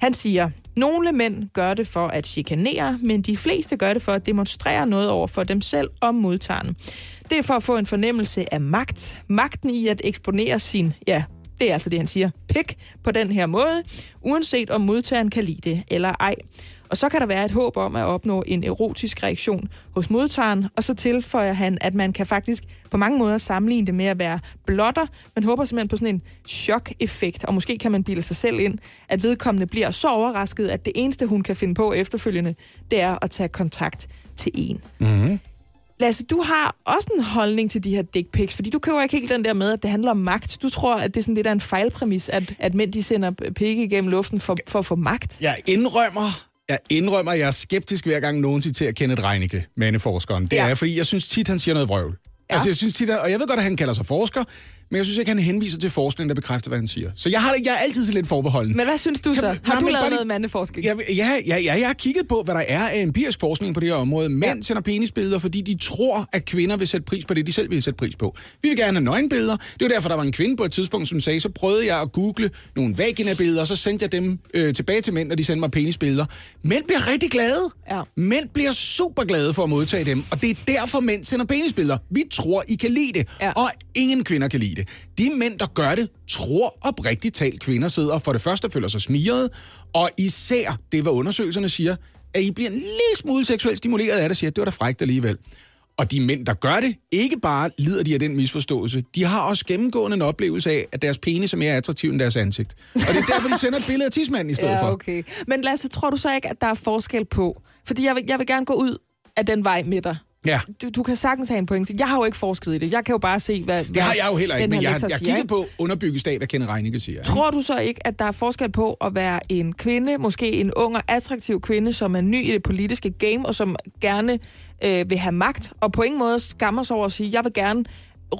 Han siger, nogle mænd gør det for at chikanere, men de fleste gør det for at demonstrere noget over for dem selv og modtageren. Det er for at få en fornemmelse af magt. Magten i at eksponere sin, ja, det er altså det, han siger, pik på den her måde, uanset om modtageren kan lide det eller ej. Og så kan der være et håb om at opnå en erotisk reaktion hos modtageren, og så tilføjer han, at man kan faktisk på mange måder sammenligne det med at være blotter. Man håber simpelthen på sådan en chok-effekt, og måske kan man bilde sig selv ind, at vedkommende bliver så overrasket, at det eneste, hun kan finde på efterfølgende, det er at tage kontakt til en. Mm-hmm. Lasse, du har også en holdning til de her dick pics, fordi du køber ikke helt den der med, at det handler om magt. Du tror, at det er sådan lidt af en fejlpræmis, at, at mænd de sender pik igennem luften for, for at få magt. Jeg indrømmer, jeg indrømmer, at jeg er skeptisk hver gang nogen citerer Kenneth Reinicke, mandeforskeren. Det Ja. er, fordi jeg synes tit, han siger noget vrøvl. Ja. Altså, jeg synes tit, at- og jeg ved godt, at han kalder sig forsker, men jeg synes ikke, han henviser til forskning, der bekræfter, hvad han siger. Så jeg, har, jeg er altid så lidt forbeholden. Men hvad synes du så? Kan- Har Nej, du lavet noget mandeforskning? Ja, ja, ja, ja, jeg har kigget på, hvad der er af empirisk forskning på det her område. Mænd ja. sender penisbilleder, fordi de tror, at kvinder vil sætte pris på det, de selv vil sætte pris på. Vi vil gerne have nøgenbilleder. Det var derfor, der var en kvinde på et tidspunkt, som sagde, så prøvede jeg at google nogle vagina-billeder, og så sendte jeg dem øh, tilbage til mænd, når de sendte mig penisbilleder. Mænd bliver rigtig glade. Ja. Mænd bliver super glade for at modtage dem, og det er derfor, mænd sender penisbilleder. Vi tror, I kan lide det, Ja. og ingen kvinder kan lide det. De mænd, der gør det, tror oprigtigt talt, kvinder sidder for det første føler sig smiret, og især, det hvad undersøgelserne siger, at I bliver en lille smule seksuelt stimuleret af det, siger, at det var da frækt alligevel. Og de mænd, der gør det, ikke bare lider de af den misforståelse, de har også gennemgående en oplevelse af, at deres penis er mere attraktiv end deres ansigt. Og det er derfor, de sender et billede af tidsmanden i stedet Ja, for. okay. Men Lasse, tror du så ikke, at der er forskel på? Fordi jeg vil, jeg vil gerne gå ud af den vej med dig. Ja. Du, du kan sagtens have en pointe. Jeg har jo ikke forsket i det. Jeg kan jo bare se, hvad Det har jeg jo heller ikke, men jeg, har- jeg har kigget på underbygget af, hvad Kenneth Reinicke siger. Tror du så ikke, at der er forskel på at være en kvinde, måske en ung og attraktiv kvinde, som er ny i det politiske game, og som gerne øh, vil have magt, og på ingen måde skammer sig over at sige, jeg vil gerne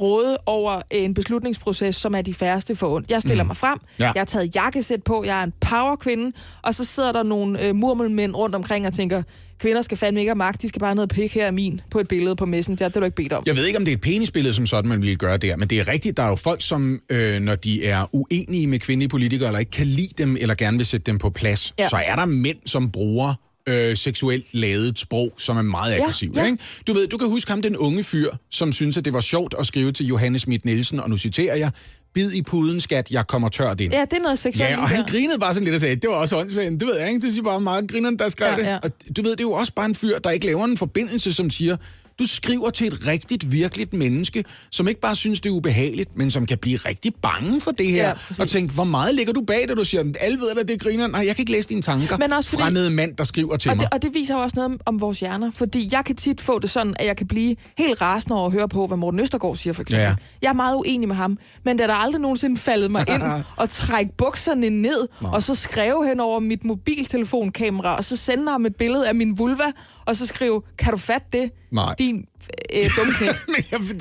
råde over en beslutningsproces, som er de færreste for ondt. Jeg stiller mm. mig frem, Ja. jeg har taget jakkesæt på, jeg er en powerkvinde, og så sidder der nogle øh, murmelmænd rundt omkring og tænker, kvinder skal fandme ikke have magt, de skal bare have noget pik her af min på et billede på Messenger, det har du ikke bedt om. Jeg ved ikke, om det er et penisbillede som sådan, man ville gøre der, men det er rigtigt, der er jo folk, som, øh, når de er uenige med kvindelige politikere, eller ikke kan lide dem, eller gerne vil sætte dem på plads, Ja. ja. så er der mænd, som bruger øh, seksuelt lavet sprog, som er meget aggressivt. ja. Ikke? Du ved, du kan huske ham, den unge fyr, som synes, at det var sjovt at skrive til Johannes Schmidt Nielsen, og nu citerer jeg, bid i puden, skat, jeg kommer tørt ind. Ja, det er noget seksuelt. Ja, og han der. grinede bare sådan lidt og sagde, det var også åndssvagt. Det ved jeg ikke, det siger bare meget grineren, der skrev Ja, det. ja. Og du ved, det er jo også bare en fyr, der ikke laver en forbindelse, som siger, du skriver til et rigtigt, virkeligt menneske, som ikke bare synes, det er ubehageligt, men som kan blive rigtig bange for det her. Ja, præcis. og tænke, hvor meget ligger du bag det, du siger, alle ved, at det er grineren. Nej, jeg kan ikke læse dine tanker. Men også fordi- Fremmede mand, der skriver til Og mig. det, og det viser jo også noget om, vores hjerner, fordi jeg kan tit få det sådan, at jeg kan blive helt rasende over at høre på, hvad Morten Østergaard siger, for eksempel. Ja, ja. Jeg er meget uenig med ham, men er der aldrig nogensinde faldet mig ind og trække bukserne ned, og så skrive hen over mit mobiltelefonkamera, og så sende ham et billede af min vulva, og så skrive, kan du fatte det, Nej. din øh, dumknæk?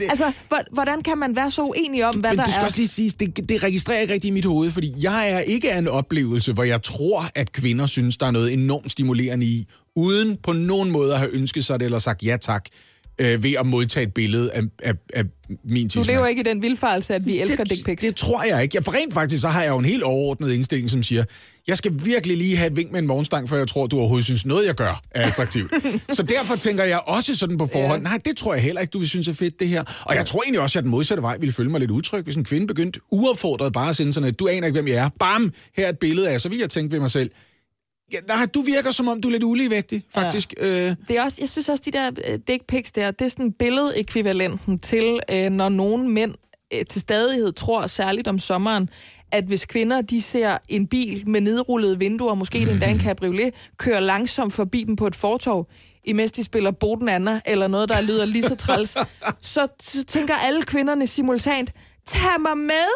Altså, hvor- hvordan kan man være så uenig om, hvad Men der det skal er? også lige siges, det, det registrerer ikke rigtig i mit hoved, fordi jeg er ikke af en oplevelse, hvor jeg tror, at kvinder synes, der er noget enormt stimulerende i, uden på nogen måde at have ønsket sig det, eller sagt ja tak, øh, ved at modtage et billede af, af, af min Du tidsmand. lever ikke i den vildfarelse, at vi elsker dick pics. det tror jeg ikke. Ja, for rent faktisk, så har jeg jo en helt overordnet indstilling, som siger, jeg skal virkelig lige have et vink med en vognstang, før jeg tror, du overhovedet synes, noget jeg gør er attraktivt. så derfor tænker jeg også sådan på forhånd, Ja. nej, det tror jeg heller ikke, du vil synes er fedt, det her. Og jeg tror egentlig også, at den modsatte vej ville føle mig lidt utryg, hvis en kvinde begyndte uopfordret bare at sende sådan et, du aner ikke, hvem jeg er. Bam! Her er et billede af, så vil jeg tænke ved mig selv, ja, nej, du virker som om, du er lidt uligevægtig, faktisk. Ja. Øh, Det er også, jeg synes også, de der øh, dick pics der, det er sådan billedekvivalenten til, øh, når nogle mænd øh, til stadighed tror, særligt om sommeren, at hvis kvinder de ser en bil med nedrullede vinduer, måske mm. endda en cabriolet, kører langsomt forbi dem på et fortov, imens de spiller Boden Anna, eller noget, der lyder lige så træls, så, så tænker alle kvinderne simultant, tag mig med,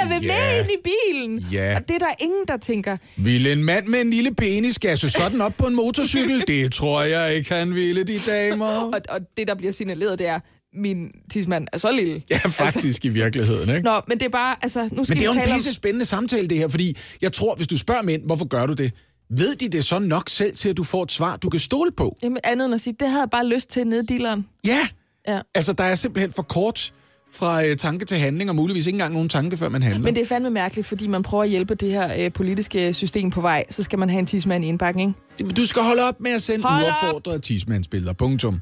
jeg vil Ja. med ind i bilen. Ja. Og det er der ingen, der tænker. Vil en mand med en lille penis gasse sådan op på en motorcykel? Det tror jeg ikke, han ville, de damer. Og, og det, der bliver signaleret, det er, min tidsmand er så lille. Ja, faktisk i virkeligheden, ikke? Nå, men det er bare, altså, nu skal Men det er jo en tale om... pisse spændende samtale, det her, fordi jeg tror, hvis du spørger mænd, hvorfor gør du det? Ved de det så nok selv til, at du får et svar, du kan stole på? Jamen, andet end at sige, det havde jeg bare lyst til nede dealeren. Ja. Ja. Altså, der er simpelthen for kort fra øh, tanke til handling, og muligvis ikke engang nogen tanke, før man handler. Men det er fandme mærkeligt, fordi man prøver at hjælpe det her øh, politiske system på vej, så skal man have en tidsmand i indbakken, ikke? Du skal holde op med at sende Hold op! uaffordrede tidsmandsbilleder. Punktum.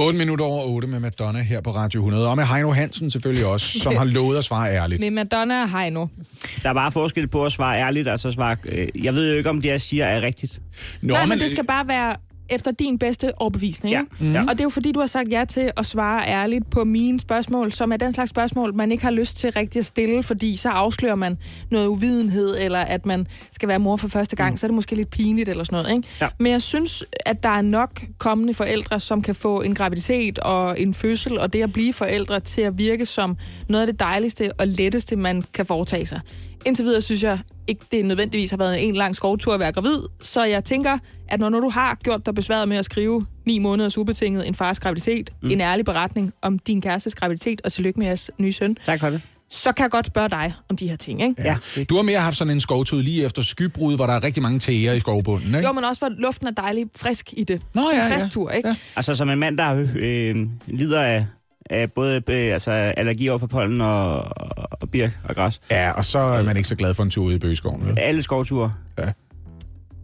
8 minutter over 8 med Madonna her på Radio 100. Og med Heino Hansen selvfølgelig også, som har lovet at svare ærligt. Med Madonna og Heino. Der er bare forskel på at svare ærligt, og så svare... Øh, jeg ved jo ikke, om det, jeg siger, er rigtigt. Nå, Nej, men det skal bare være efter din bedste overbevisning. Ja. Mm. Ja. Og det er jo fordi, du har sagt ja til at svare ærligt på mine spørgsmål, som er den slags spørgsmål, man ikke har lyst til rigtig at stille, fordi så afslører man noget uvidenhed, eller at man skal være mor for første gang, mm. så er det måske lidt pinligt eller sådan noget. Ikke? Ja. Men jeg synes, at der er nok kommende forældre, som kan få en graviditet og en fødsel, og det at blive forældre til at virke som noget af det dejligste og letteste, man kan foretage sig. Indtil videre synes jeg ikke, det nødvendigvis har været en lang skovtur at være gravid, så jeg tænker, at når, når du har gjort dig besværet med at skrive ni måneders ubetinget en fars graviditet, mm. en ærlig beretning om din kærestes graviditet, og tillykke med jeres nye søn, Tak for det. så kan jeg godt spørge dig om de her ting, ikke? Ja. Du har mere haft sådan en skovtud lige efter skybrud, hvor der er rigtig mange tæer i skovbunden, ikke? Jo, men også hvor luften er dejlig frisk i det. Nå, ja, en ja. frisk tur, ikke? Ja. Altså, som en mand, der øh, lider af, af både øh, altså, allergi over for pollen og, og birk og græs. Ja, og så er man ikke så glad for en tur ude i bøgeskoven, vel? Alle skovture.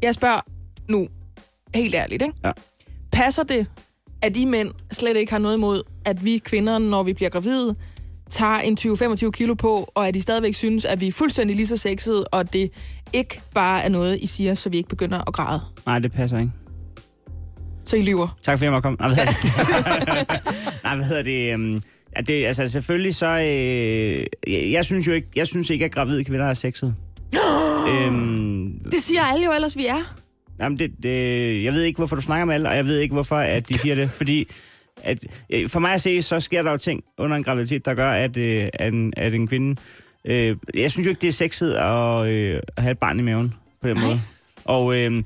Jeg spørger nu helt ærligt, ikke? Ja. Passer det, at I mænd slet ikke har noget imod, at vi kvinder, når vi bliver gravide, tager en 20-25 kilo på, og at I stadigvæk synes, at vi er fuldstændig lige så sexede, og det ikke bare er noget, I siger, så vi ikke begynder at græde. Nej, det passer ikke. Så I lyver. Tak for, at jeg måtte komme. Nej, hvad hedder det? Nej, hvad hedder det? Ja, det, altså selvfølgelig så... Øh, jeg, jeg, synes jo ikke, jeg synes ikke, at gravide kvinder er sexet. øhm, Det siger alle jo ellers, vi er. Jamen, det, det, jeg ved ikke, hvorfor du snakker med alle, og jeg ved ikke, hvorfor at de siger det, fordi at, øh, for mig at se, så sker der jo ting under en graviditet, der gør, at, øh, at, en, at en kvinde... Øh, jeg synes jo ikke, det er sexet at, øh, at have et barn i maven på den Nej. måde. Og øh,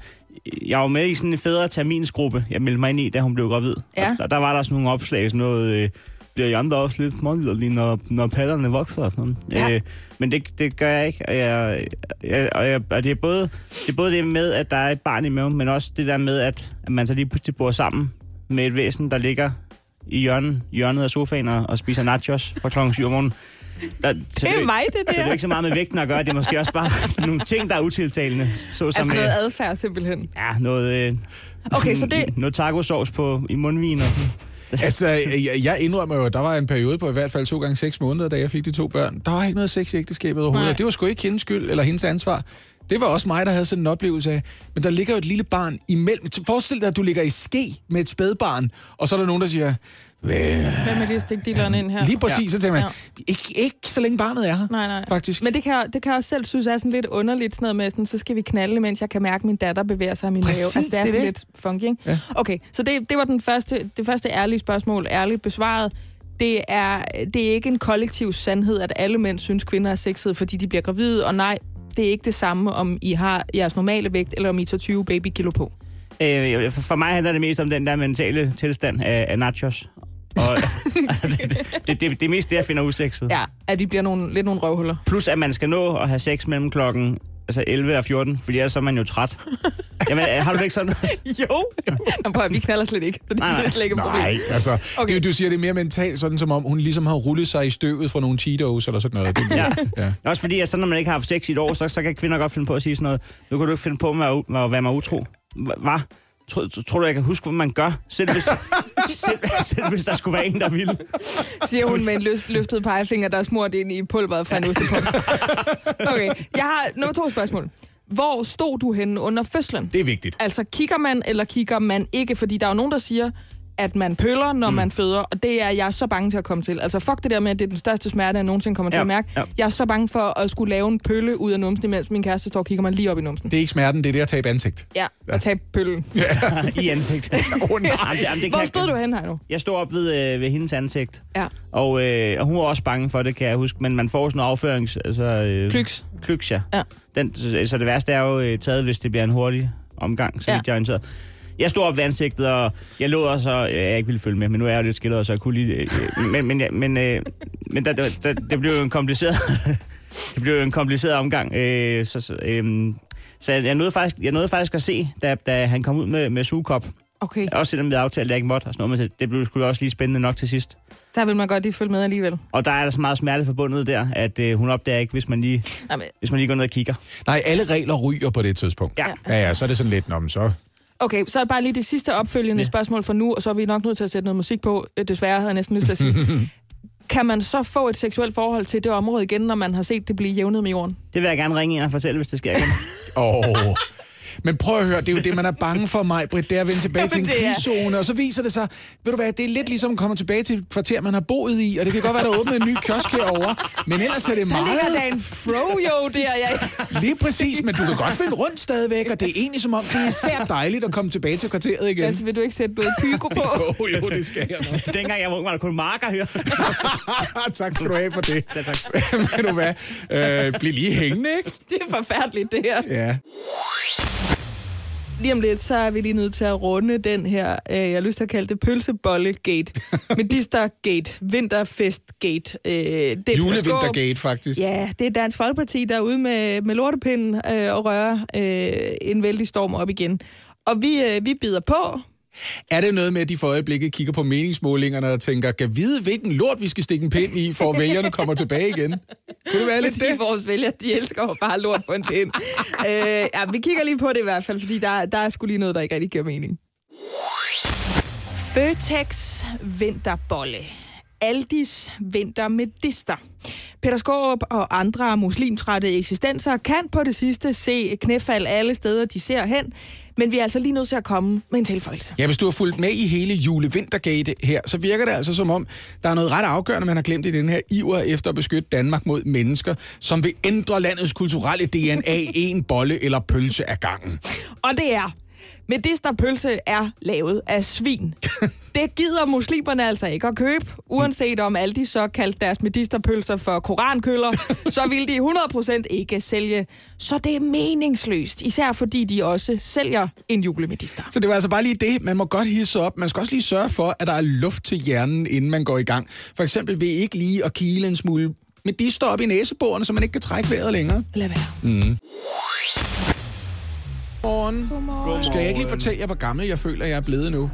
jeg var med i sådan en fædre terminsgruppe, jeg meldte mig ind i, da hun blev gravid. Ja. Og der, der var der sådan nogle opslag, sådan noget... Øh, bliver I andre også lidt småliderlige, når, når patterne vokser og sådan. Ja. Øh, men det, det gør jeg ikke. Og, jeg, jeg, og, jeg, og det, er både, det er både det med, at der er et barn i maven, men også det der med, at, at man så lige pludselig bor sammen med et væsen, der ligger i hjørnet, hjørnet af sofaen og, og spiser nachos fra klokken 7 om morgenen. Der, Det er mig, det Så det er der. jo ikke så meget med vægten at gøre, det er måske også bare nogle ting, der er utiltalende. Så Altså som, noget øh, adfærd simpelthen. ja, noget, øh, Okay, så det... noget tacosauce på, i mundvin. Og. Altså, jeg, jeg indrømmer jo, at der var en periode på i hvert fald to gange seks måneder, da jeg fik de to børn. Der var ikke noget sex i ægteskabet overhovedet. Nej. Det var sgu ikke hendes skyld eller hendes ansvar. Det var også mig, der havde sådan en oplevelse af, men der ligger jo et lille barn imellem. Forestil dig, at du ligger i ske med et spædbarn, og så er der nogen, der siger, "Hvad?" Er lige at stikke dealeren ind her? lige præcis, så tænker man, Ja. ikke, ikke så længe barnet er her, Nej, nej. faktisk. Men det kan, jeg, det kan jeg også selv synes er sådan lidt underligt, sådan noget med, sådan, så skal vi knalde, mens jeg kan mærke, at min datter bevæger sig i min Præcis, mave. Altså, det er det er sådan det. lidt funky, ikke? Ja. Okay, så det, det var den første, det første ærlige spørgsmål, ærligt besvaret. Det er, det er ikke en kollektiv sandhed, at alle mænd synes, kvinder er sexede, fordi de bliver gravide, og nej, det er ikke det samme, om I har jeres normale vægt, eller om I tager 20 babykilo på. Øh, for, for mig handler det mest om den der mentale tilstand af, af nachos. Og, altså, det, det, det, det er mest det, jeg finder usekset. Ja, at vi bliver nogle, lidt nogle røvhuller. Plus, at man skal nå at have sex mellem klokken altså 11 og 14, fordi ellers så er man jo træt. Jamen, har du det ikke sådan? Jo. Nå, prøv at, vi knaller slet ikke. Det, Nej, nej. er slet ikke et problem. Nej, altså, okay. Det, du siger, det er mere mentalt, sådan som om hun ligesom har rullet sig i støvet fra nogle Cheetos eller sådan noget. Det, Ja. ja. Også fordi, at så når man ikke har haft sex i et år, så, så kan kvinder godt finde på at sige sådan noget. Nu kan du ikke finde på at være, u- at være mig utro. Hvad? Tror, tror du, jeg kan huske, hvad man gør? Selv hvis, selv, selv hvis der skulle være en, der ville. siger hun med en løs, løftet pegefinger, der er smurt ind i pulveret fra en ostepop. Okay, jeg har nummer to spørgsmål. Hvor stod du henne under fødslen? det er vigtigt. Altså, kigger man, eller kigger man ikke? Fordi der er jo nogen, der siger, at man pøller, når mm. man føder, og det er jeg så bange til at komme til. Altså, fuck det der med, at det er den største smerte, jeg nogensinde kommer til Ja, at mærke. ja. Jeg er så bange for at skulle lave en pølle ud af numsen, imens min kæreste står og kigger mig lige op i numsen. Det er ikke smerten, det er det at tabe ansigt. Ja, og tage pøllen. I ansigtet. Åh, nej. Jamen, jamen, det Hvor stod du hen her nu? Jeg stod op ved, øh, ved hendes ansigt, Ja. og, øh, og hun var også bange for det, kan jeg huske. Men man får sådan en afførings... Altså, øh, Klyks. Klyks, ja. Ja. Den, så, så det værste er jo øh, taget, hvis det bliver en hurtig omgang, så Ja. vidt jeg er orienteret. Jeg stod op ved ansigtet, og jeg lå også, og jeg ikke ville følge med, men nu er jeg jo lidt skildret, så jeg kunne lige... Øh, men men, ja, men, øh, men der, der, der, det blev jo en kompliceret... det blev jo en kompliceret omgang. Øh, så, så, øh, så jeg, nåede faktisk, jeg nåede faktisk at se, da, da han kom ud med, med sugekop. Okay, Også selvom vi havde aftalt, at jeg ikke måtte og sådan noget, men det blev sgu også lige spændende nok til sidst. der vil man godt lige følge med alligevel. Og der er der så meget smerte forbundet der, at øh, hun opdager ikke, hvis man, lige, Nej, men, hvis man lige går ned og kigger. Nej, alle regler ryger på det tidspunkt. Ja. Ja, ja, så er det sådan lidt, men så... okay, så er det bare lige det sidste opfølgende Ja. spørgsmål for nu, og så er vi nok nødt til at sætte noget musik på. Øh, Desværre havde jeg næsten lyst til at sige. kan man så få et seksuelt forhold til det område igen, når man har set det blive jævnet med jorden? Det vil jeg gerne ringe ind og fortælle, hvis det sker igen. Åh. Men prøv at høre, det er jo det, man er bange for mig, Britt, det er at vende tilbage til en krigszone, og så viser det sig, ved du hvad, det er lidt ligesom at komme tilbage til et kvarter, man har boet i, og det kan godt være, der er åbnet en ny kiosk herovre, men ellers er det Der ligger meget... da en froyo der. Jeg... Lige præcis, men du kan godt finde rundt stadigvæk, og det er egentlig som om, det er især dejligt at komme tilbage til kvarteret igen. Altså, vil du ikke sætte noget pyko på? Jo, jo, det skal jeg nok. Dengang jeg var ung, var der kun marker her. tak skal du have for det. Ja, tak. Ved du hvad, øh, bliv lige hængende, ikke? Det er forfærdeligt, det her. Ja. Lige om lidt, så er vi lige nødt til at runde den her, øh, jeg har lyst til at kalde det pølsebolle-gate. Medister-gate, vinterfest-gate. Øh, det er. Julevintergate, faktisk. Ja, det er Dansk Folkeparti, der er ude med, med lortepinden øh, og rører øh, en vældig storm op igen. Og vi, øh, vi bider på. Er det noget med, at de for øjeblikket kigger på meningsmålingerne og tænker, kan vide, hvilken lort vi skal stikke en pind i, for at vælgerne kommer tilbage igen? Kunne det være lidt Fordi det? vores vælgere, de elsker jo bare lort på en pind. øh, ja, vi kigger lige på det i hvert fald, fordi der, der er sgu lige noget, der ikke rigtig giver mening. Føtex vinterbolle. Aldis vintermedister. Peter Skaarup og andre muslimtrætte eksistenser kan på det sidste se knæfald alle steder, de ser hen, men vi er altså lige nødt til at komme med en tilføjelse. Ja, hvis du har fulgt med i hele julevintergate her, så virker det altså som om, der er noget ret afgørende, man har glemt i den her iver efter at beskytte Danmark mod mennesker, som vil ændre landets kulturelle DNA en bolle eller pølse af gangen. Og det er, medisterpølse er lavet af svin. Det gider muslimerne altså ikke at købe. Uanset om alle de så kaldte deres medisterpølser for korankøller, så vil de 100% ikke sælge. Så det er meningsløst, især fordi de også sælger en julemedister. Så det var altså bare lige det. Man må godt hisse op. Man skal også lige sørge for, at der er luft til hjernen, inden man går i gang. For eksempel ved ikke lige at kile en smule medister op i næseborene, så man ikke kan trække vejret længere. Lad være. Godmorgen. Godmorgen. Skal jeg ikke lige fortælle jer, hvor gammel jeg føler, jeg er blevet nu?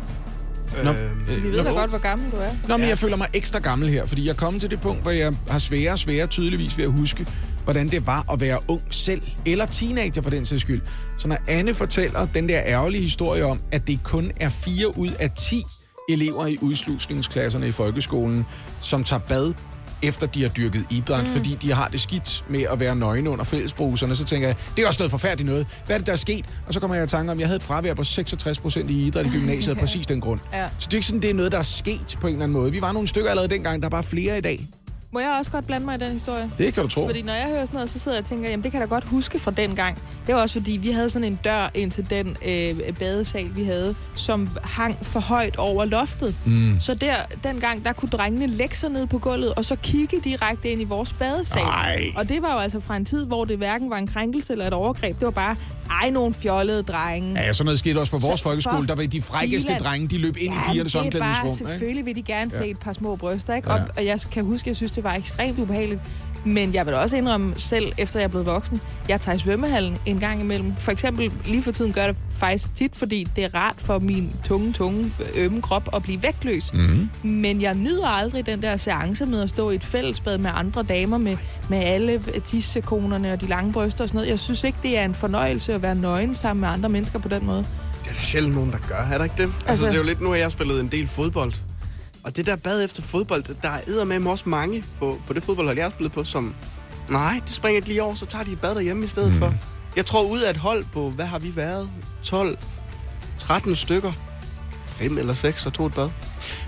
Nå, øh, Vi ved da godt, hvor gammel du er. Nå, men jeg føler mig ekstra gammel her, fordi jeg er kommet til det punkt, hvor jeg har svære og svære tydeligvis ved at huske, hvordan det var at være ung selv, eller teenager for den sags skyld. Så når Anne fortæller den der ærgerlige historie om, at det kun er 4 ud af 10 elever i udslusningsklasserne i folkeskolen, som tager bad efter de har dyrket idræt, mm. fordi de har det skidt med at være nøgne under fællesbruserne, så tænker jeg, det er også noget forfærdeligt noget. Hvad er det, der er sket? Og så kommer jeg i tanke om, at jeg havde et fravær på 66 procent i idræt i gymnasiet af præcis den grund. Ja. Så det er ikke sådan, det er noget, der er sket på en eller anden måde. Vi var nogle stykker allerede dengang, der er bare flere i dag. Må jeg også godt blande mig i den historie? Det kan du tro. Fordi når jeg hører sådan noget, så sidder jeg og tænker, jamen det kan jeg da godt huske fra den gang. Det var også fordi, vi havde sådan en dør ind til den øh, badesal, vi havde, som hang for højt over loftet. Mm. Så der, dengang, der kunne drengene lægge sig ned på gulvet, og så kigge direkte ind i vores badesal. Ej. Og det var jo altså fra en tid, hvor det hverken var en krænkelse eller et overgreb. Det var bare, ej, nogle fjollede drenge. Ja, sådan noget skete også på vores Så folkeskole. Der var de frækkeste filan. drenge, de løb ind i pigernes er omklædningsrum. ikke? selvfølgelig vil de gerne se Ja. et par små bryster, ikke? Og, Ja. og jeg kan huske, jeg synes, det var ekstremt ubehageligt. Men jeg vil da også indrømme selv, efter jeg er blevet voksen, jeg tager i svømmehallen en gang imellem. For eksempel lige for tiden gør jeg det faktisk tit, fordi det er rart for min tunge, tunge, ømme krop at blive vægtløs. Mhm. Men jeg nyder aldrig den der seance med at stå i et fællesbad med andre damer med, med alle tissekonerne og de lange bryster og sådan noget. Jeg synes ikke, det er en fornøjelse at være nøgen sammen med andre mennesker på den måde. Det er der sjældent nogen, der gør, er der ikke det? Altså, Altså- altså det er jo lidt, nu har jeg spillet en del fodbold. Og det der bad efter fodbold, der er med også mange på, på det fodboldhold, jeg har spillet på, som... Nej, det springer ikke lige over, så tager de et bad derhjemme i stedet mm. for. Jeg tror, ud af et hold på, hvad har vi været? 12, 13 stykker. 5 eller 6 og tog et bad.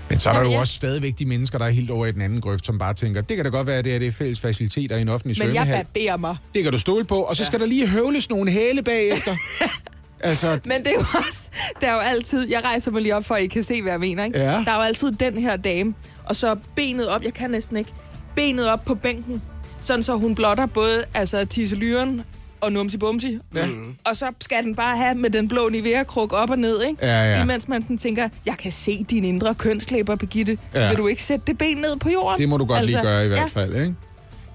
Men så er der jo Ja. også stadigvæk de mennesker, der er helt over i den anden grøft, som bare tænker, det kan da godt være, at det er, det fælles faciliteter i en offentlig Men jeg svømmehal. barberer mig. Det kan du stole på. Og så skal der lige høvles nogle hæle bagefter. altså, Men det er jo også, der er jo altid, jeg rejser mig lige op for, at I kan se, hvad jeg mener, ikke? Ja. Der er jo altid den her dame, og så benet op, jeg kan næsten ikke, benet op på bænken, sådan så hun blotter både altså, tisselyren og numsi bumsi. Ja. Og så skal den bare have med den blå Nivea-kruk op og ned, ikke? Ja, ja. Imens man sådan tænker, jeg kan se din indre kønslæber, Birgitte. Ja. Vil du ikke sætte det ben ned på jorden? Det må du godt altså, lige gøre i hvert ja. fald, ikke?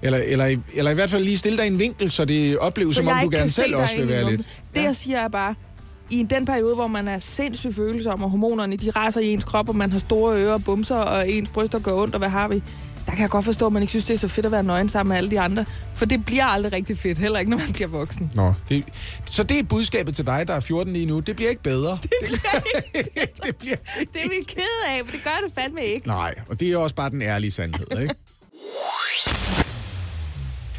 Eller, eller, i- eller i hvert fald lige stille dig i en vinkel, så det opleves, Så som om du ikke gerne selv også vil være lidt. Det, jeg siger, er bare, i den periode, hvor man er sindssygt følsom, og hormonerne de raser i ens krop, og man har store ører og bumser, og ens bryster går ondt, og hvad har vi? Der kan jeg godt forstå, at man ikke synes, det er så fedt at være nøgen sammen med alle de andre. For det bliver aldrig rigtig fedt, heller ikke, når man bliver voksen. Nå, det, så det er budskabet til dig, der er 14 lige nu. Det bliver ikke bedre. Det bliver ikke. det bliver Det er vi ked af, men det gør det fandme ikke. Nej, og det er også bare den ærlige sandhed, ikke?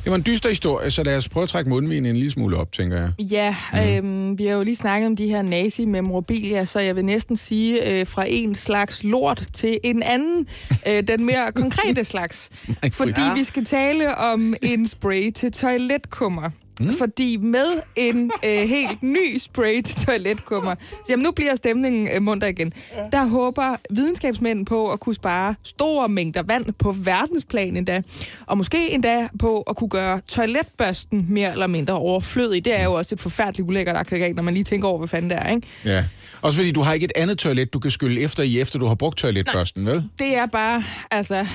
Det var en dyster historie, så lad os prøve at trække mundvinen en lille smule op, tænker jeg. Ja, øhm, vi har jo lige snakket om de her nazi-memorabilia, så jeg vil næsten sige øh, fra en slags lort til en anden, øh, den mere konkrete slags. Fordi vi skal tale om en spray til toiletkummer. Mm. Fordi med en øh, helt ny spray til toiletkummer, så jamen nu bliver stemningen øh, munter igen, der håber videnskabsmænd på at kunne spare store mængder vand på verdensplan endda, og måske endda på at kunne gøre toiletbørsten mere eller mindre overflødig. Det er jo også et forfærdeligt ulækkert aggregat, når man lige tænker over, hvad fanden det er, ikke? Ja. Også fordi du har ikke et andet toilet, du kan skylle efter i, efter du har brugt toiletbørsten, vel? Det er bare, altså,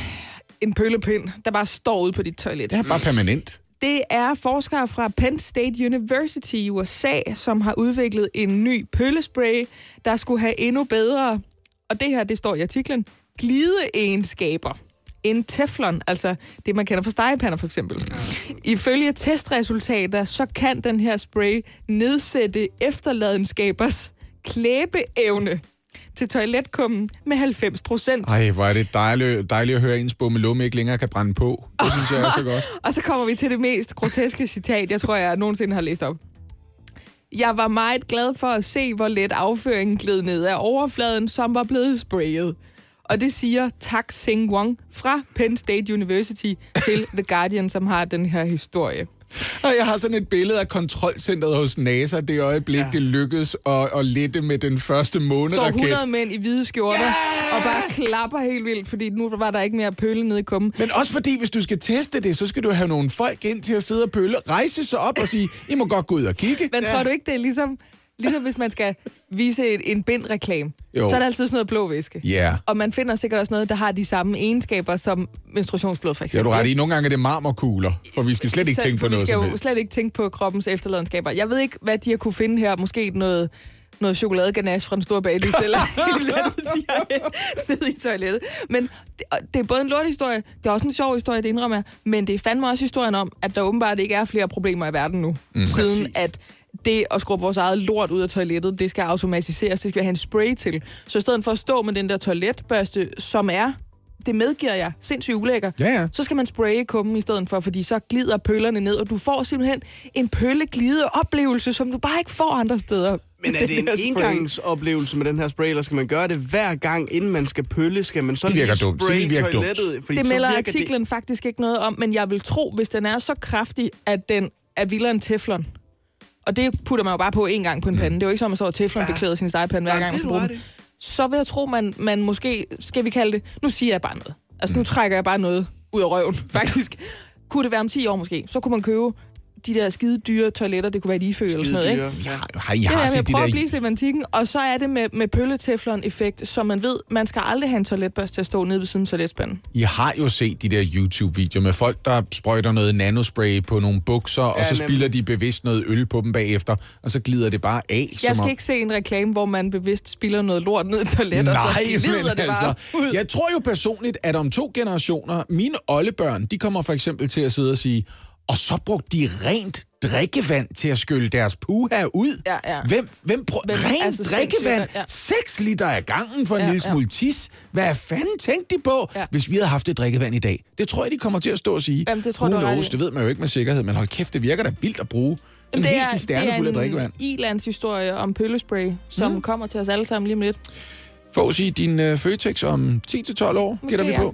en pøllepind, der bare står ude på dit toilet. Det er bare permanent. Det er forskere fra Penn State University i USA, som har udviklet en ny pøllespray, der skulle have endnu bedre, og det her, det står i artiklen, glideegenskaber end teflon, altså det, man kender fra stegepander for eksempel. Ifølge testresultater, så kan den her spray nedsætte efterladenskabers klæbeevne til toiletkummen med 90 procent. Ej, hvor er det dejligt, dejligt at høre, at ens bummelumme ikke længere kan brænde på. Det synes jeg er så godt. Og så kommer vi til det mest groteske citat, jeg tror, jeg nogensinde har læst op. Jeg var meget glad for at se, hvor let afføringen gled ned af overfladen, som var blevet sprayet. Og det siger Tak Sing Wong fra Penn State University til The Guardian, som har den her historie. Og jeg har sådan et billede af kontrolcentret hos NASA, det øjeblik, ja. det lykkedes at, at lette med den første står måneraket. 100 mænd i hvide skjorter yeah! og bare klapper helt vildt, fordi nu var der ikke mere pølle nede i kummen. Men også fordi, hvis du skal teste det, så skal du have nogle folk ind til at sidde og pølle, rejse sig op og sige, I må godt gå ud og kigge. Men tror du ikke, det er ligesom, ligesom hvis man skal vise et, en bindreklame? Jo. Så er der altid sådan noget blå væske. Ja. Og man finder sikkert også noget, der har de samme egenskaber som menstruationsblod, for eksempel. du ret i. Nogle gange er det marmorkugler, for vi skal slet ikke Så- tænke på noget Vi skal jo slet ikke tænke på kroppens efterladenskaber. Jeg ved ikke, hvad de har kunne finde her. Måske noget, noget chokoladeganache fra den store baglis, eller et eller andet, de har ned i toilettet. Men det, det er både en lorthistorie, det er også en sjov historie, det indrømmer jeg, men det er fandme også historien om, at der åbenbart ikke er flere problemer i verden nu, mm. siden Præcis. at det at skrubbe vores eget lort ud af toilettet, det skal automatiseres, det skal vi have en spray til. Så i stedet for at stå med den der toiletbørste, som er, det medgiver jeg, sindssygt ulækker, Ja, ja. så skal man spraye kummen i stedet for, fordi så glider pøllerne ned, og du får simpelthen en pølleglide oplevelse, som du bare ikke får andre steder. Men er det en engangsoplevelse med den her spray, eller skal man gøre det hver gang, inden man skal pølle? Skal man så Det virker lige dumt. Det spraye virker dumt. toilettet? Fordi Det melder artiklen faktisk ikke noget om, men jeg vil tro, hvis den er så kraftig, at den er vildere end teflon. Og det putter man jo bare på en gang på en pande. Det er jo ikke som, at man så har teflon beklæder sin stegepande hver Ja, gang, man er skal du bruge den. ret i. Så vil jeg tro, man, man måske, skal vi kalde det, nu siger jeg bare noget. Altså nu trækker jeg bare noget ud af røven, faktisk. kunne det være om 10 år måske, så kunne man købe de der skide dyre toiletter, det kunne være et ifø eller sådan noget, ikke? Ja. Har I Det har er med set at de prøve at der... blive semantikken, og så er det med, med pølleteflon-effekt, så man ved, man skal aldrig have en toiletbørste til at stå nede ved siden af toiletspanden. I har jo set de der YouTube-videoer med folk, der sprøjter noget nanospray på nogle bukser, og så nemlig. spiller de bevidst noget øl på dem bagefter, og så glider det bare af. Jeg som skal om... ikke se en reklame, hvor man bevidst spiller noget lort ned i toilettet, og så Nej, glider men det bare altså, ud. jeg tror jo personligt, at om to generationer, mine oldebørn, de kommer for eksempel til at sidde og sige, og så brugte de rent drikkevand til at skylle deres puha ud. Ja, ja. Hvem, hvem brug... Hvem- rent altså, drikkevand? sindssygt, ja. 6 liter af gangen for en Ja, lille ja. smule tis. Hvad fanden tænkte de på, Ja. hvis vi havde haft det drikkevand i dag? Det tror jeg, de kommer til at stå og sige. Jamen, det tror Who knows? Det ved man jo ikke med sikkerhed, men hold kæft, det virker da vildt at bruge. Sådan en helt cisterne fuld af drikkevand. en ilandshistorie om pøllespray, som mm. kommer til os alle sammen lige om lidt. Få sig din uh, Føtex om 10-12 år, Måske, gætter vi ja. på.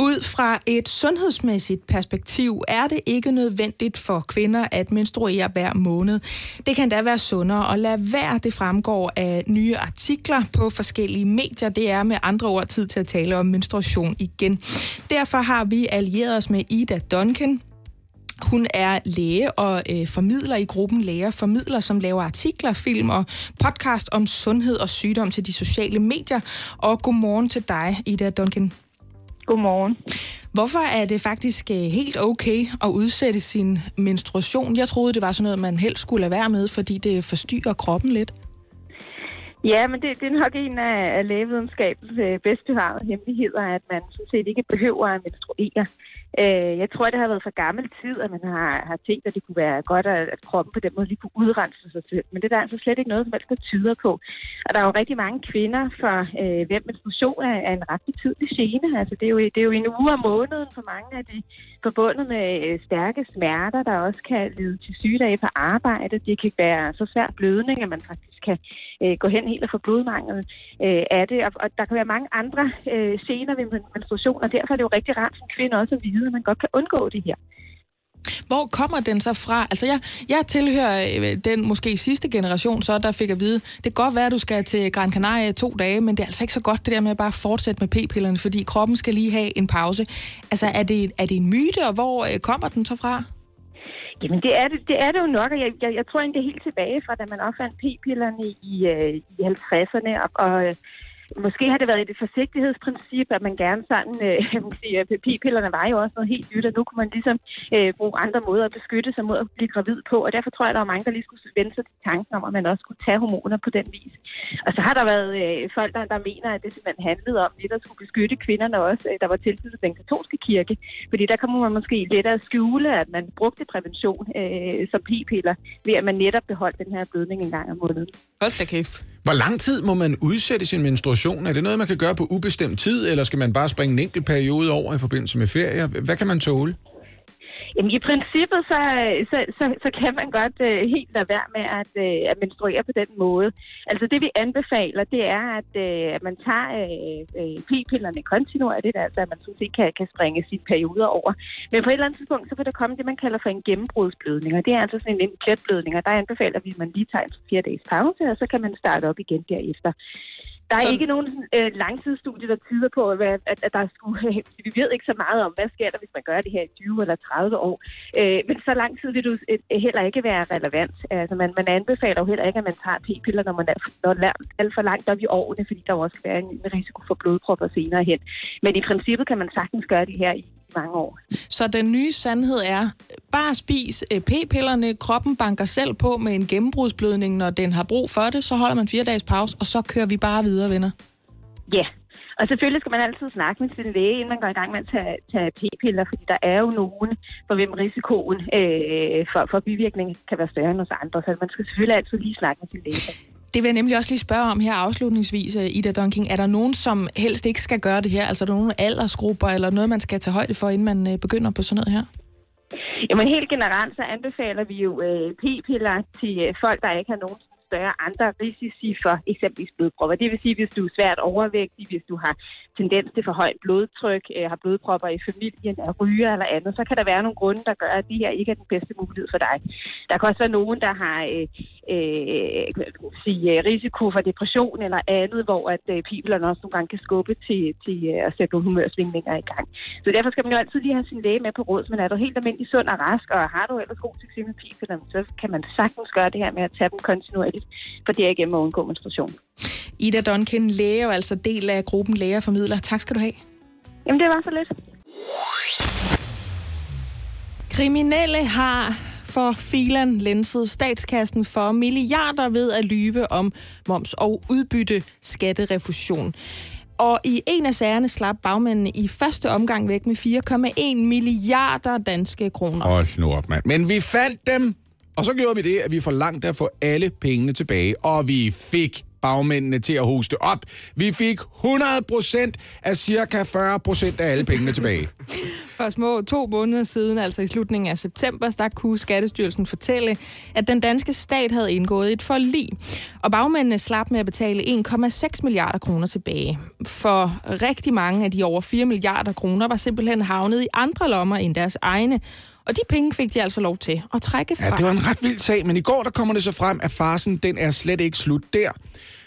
Ud fra et sundhedsmæssigt perspektiv er det ikke nødvendigt for kvinder at menstruere hver måned. Det kan da være sundere at lade være. Det fremgår af nye artikler på forskellige medier. Det er med andre ord tid til at tale om menstruation igen. Derfor har vi allieret os med Ida Duncan, hun er læge og øh, formidler i gruppen Læger Formidler, som laver artikler, film og podcast om sundhed og sygdom til de sociale medier. Og godmorgen til dig, Ida Duncan. Godmorgen. Hvorfor er det faktisk øh, helt okay at udsætte sin menstruation? Jeg troede, det var sådan noget, man helst skulle lade være med, fordi det forstyrrer kroppen lidt. Ja, men det, det er nok en af, af lægevidenskabens øh, bedst bevarede hemmeligheder, at man sådan set ikke behøver at menstruere. Øh, jeg tror, det har været for gammel tid, at man har, har tænkt, at det kunne være godt, at, at kroppen på den måde lige kunne udrense sig selv. Men det er der altså slet ikke noget, som helst, der tyder på. Og der er jo rigtig mange kvinder, for øh, hvem menstruation er, er en ret betydelig gene. Altså, det, er jo, det er jo en uge om måneden for mange af de forbundet med øh, stærke smerter, der også kan lede til sygedage på arbejde. Det kan være så svær blødning, at man faktisk kan øh, gå hen helt og få blodmangel øh, af det. Og, og der kan være mange andre øh, scener ved menstruation, og derfor er det jo rigtig rart som kvinde også at vide, at man godt kan undgå det her. Hvor kommer den så fra? Altså, jeg, jeg tilhører øh, den måske sidste generation, så der fik at vide, det kan godt være, at du skal til Gran Canaria to dage, men det er altså ikke så godt det der med at bare fortsætte med p-pillerne, fordi kroppen skal lige have en pause. Altså, er det, er det en myte, og hvor øh, kommer den så fra? Jamen, det er det, det, er det jo nok, og jeg, jeg, jeg tror egentlig helt tilbage fra, da man opfandt p-pillerne i, øh, i 50'erne, og, og øh, Måske har det været et forsigtighedsprincip, at man gerne sådan, øh, man sige, øh, p-pillerne var jo også noget helt nyt, og nu kunne man ligesom øh, bruge andre måder at beskytte sig mod at blive gravid på, og derfor tror jeg, at der var mange, der lige skulle vende sig til tanken om, at man også skulle tage hormoner på den vis. Og så har der været øh, folk, der, der mener, at det simpelthen handlede om det, der skulle beskytte kvinderne også, øh, der var tilknyttet den katolske kirke, fordi der kommer man måske lidt at skjule, at man brugte prævention øh, som p-piller, ved at man netop beholdt den her blødning en gang om måneden. Hold da kæft. Hvor lang tid må man udsætte sin menstruation? Er det noget, man kan gøre på ubestemt tid, eller skal man bare springe en enkelt periode over i forbindelse med ferie? Hvad kan man tåle? Jamen i princippet, så, så, så, så kan man godt øh, helt lade være med at, øh, at menstruere på den måde. Altså det vi anbefaler, det er, at, øh, at man tager øh, øh p-pillerne kontinuerligt, altså at man sådan set kan, kan springe sine perioder over. Men på et eller andet tidspunkt, så vil der komme det, man kalder for en gennembrudsblødning, og det er altså sådan en pletblødning, og der anbefaler vi, at man lige tager en fire dages pause, og så kan man starte op igen derefter. Der er så... ikke nogen øh, langtidsstudie, der tyder på, at, at, at der skulle... Øh, vi ved ikke så meget om, hvad sker der, hvis man gør det her i 20 eller 30 år. Øh, men så lang tid vil det øh, heller ikke være relevant. Altså, man, man anbefaler jo heller ikke, at man tager p-piller, når man er, når alt for langt op i årene, fordi der også kan være en risiko for blodpropper senere hen. Men i princippet kan man sagtens gøre det her i mange år. Så den nye sandhed er, bare spis øh, p-pillerne, kroppen banker selv på med en gennembrudsblødning, når den har brug for det, så holder man fire dages pause, og så kører vi bare videre, venner. Ja, og selvfølgelig skal man altid snakke med sin læge, inden man går i gang med at tage, tage p-piller, fordi der er jo nogen, for hvem risikoen øh, for, for bivirkning kan være større end hos andre. Så man skal selvfølgelig altid lige snakke med sin læge. Det vil jeg nemlig også lige spørge om her afslutningsvis, øh, Ida Dunking. Er der nogen, som helst ikke skal gøre det her? Altså er der nogle aldersgrupper eller noget, man skal tage højde for, inden man øh, begynder på sådan noget her? Jamen helt generelt så anbefaler vi jo øh, p-piller til øh, folk, der ikke har nogen større andre risici for eksempelvis blodpropper. Det vil sige, hvis du er svært overvægtig, hvis du har tendens til for højt blodtryk, øh, har blodpropper i familien, er ryger eller andet, så kan der være nogle grunde, der gør, at det her ikke er den bedste mulighed for dig. Der kan også være nogen, der har øh, øh, sige, risiko for depression eller andet, hvor at øh, pibelerne også nogle gange kan skubbe til, til øh, at sætte nogle humørsvingninger i gang. Så derfor skal man jo altid lige have sin læge med på råd, men er du helt almindelig sund og rask, og har du ellers god succes med pibelerne, så kan man sagtens gøre det her med at tage dem kontinuerligt, for det er igennem at undgå menstruation. Ida Duncan, læge og altså del af gruppen Læger Formidler. Tak skal du have. Jamen, det var så lidt. Kriminelle har for filan lenset statskassen for milliarder ved at lyve om moms og udbytte skatterefusion. Og i en af sagerne slap bagmændene i første omgang væk med 4,1 milliarder danske kroner. Hold nu op, mand. Men vi fandt dem, og så gjorde vi det, at vi forlangte at få alle pengene tilbage, og vi fik bagmændene til at hoste op. Vi fik 100% af cirka 40% af alle pengene tilbage. For små to måneder siden, altså i slutningen af september, der kunne Skattestyrelsen fortælle, at den danske stat havde indgået et forlig. Og bagmændene slap med at betale 1,6 milliarder kroner tilbage. For rigtig mange af de over 4 milliarder kroner var simpelthen havnet i andre lommer end deres egne. Og de penge fik de altså lov til at trække fra. Ja, det var en ret vild sag, men i går der kommer det så frem, at farsen den er slet ikke slut der.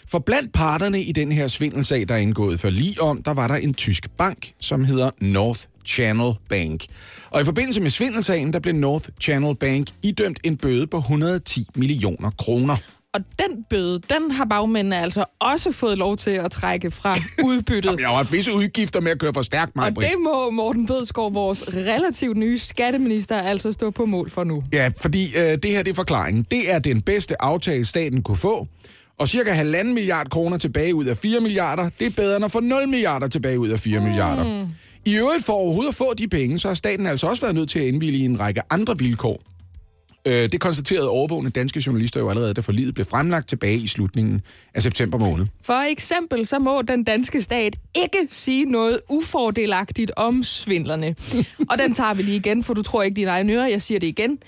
For blandt parterne i den her svindelsag, der er indgået for lige om, der var der en tysk bank, som hedder North Channel Bank. Og i forbindelse med svindelsagen, der blev North Channel Bank idømt en bøde på 110 millioner kroner. Og den bøde, den har bagmændene altså også fået lov til at trække fra udbyttet. Jamen, jeg har haft visse udgifter med at køre for stærkt, mig, Og det må Morten Bødskov, vores relativt nye skatteminister, altså stå på mål for nu. Ja, fordi øh, det her det er forklaringen. Det er den bedste aftale, staten kunne få. Og cirka halvanden milliard kroner tilbage ud af 4 milliarder, det er bedre end at få 0 milliarder tilbage ud af 4 mm. milliarder. I øvrigt for overhovedet at få de penge, så har staten altså også været nødt til at indvilge i en række andre vilkår. Øh, det konstaterede overvågende danske journalister jo allerede, da forliget blev fremlagt tilbage i slutningen af september måned. For eksempel så må den danske stat ikke sige noget ufordelagtigt om svindlerne. Og den tager vi lige igen, for du tror ikke dine egne ører, jeg siger det igen.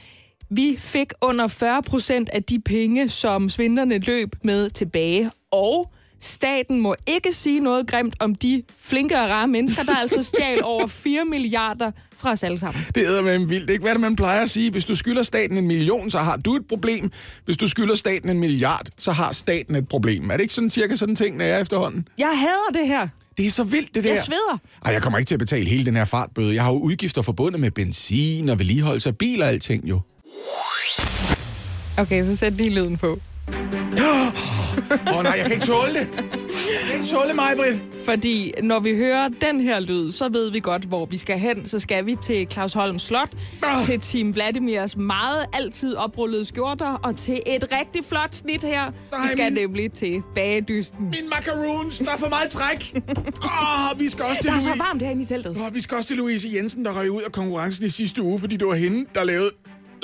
Vi fik under 40 procent af de penge, som svindlerne løb med tilbage, og staten må ikke sige noget grimt om de flinke og rare mennesker, der altså stjal over 4 milliarder fra os alle sammen. Det æder med vildt, ikke? Hvad er det, man plejer at sige? Hvis du skylder staten en million, så har du et problem. Hvis du skylder staten en milliard, så har staten et problem. Er det ikke sådan cirka sådan tingene er efterhånden? Jeg hader det her. Det er så vildt, det der. Jeg sveder. Ej, jeg kommer ikke til at betale hele den her fartbøde. Jeg har jo udgifter forbundet med benzin og vedligeholdelse af bil og alting jo. Okay, så sæt lige lyden på. Åh oh, nej, jeg kan ikke tåle det. Jeg kan ikke tåle mig, Britt. Fordi når vi hører den her lyd, så ved vi godt, hvor vi skal hen. Så skal vi til Claus Holm Slot, Ah. til Team Vladimirs meget altid oprullede skjorter, og til et rigtig flot snit her. Nej, vi skal min- nemlig til bagedysten. Min macaroons, der er for meget træk. Oh, vi skal også til Der er så Louise. varmt herinde i teltet. Oh, vi skal også til Louise Jensen, der røg ud af konkurrencen i sidste uge, fordi det var hende, der lavede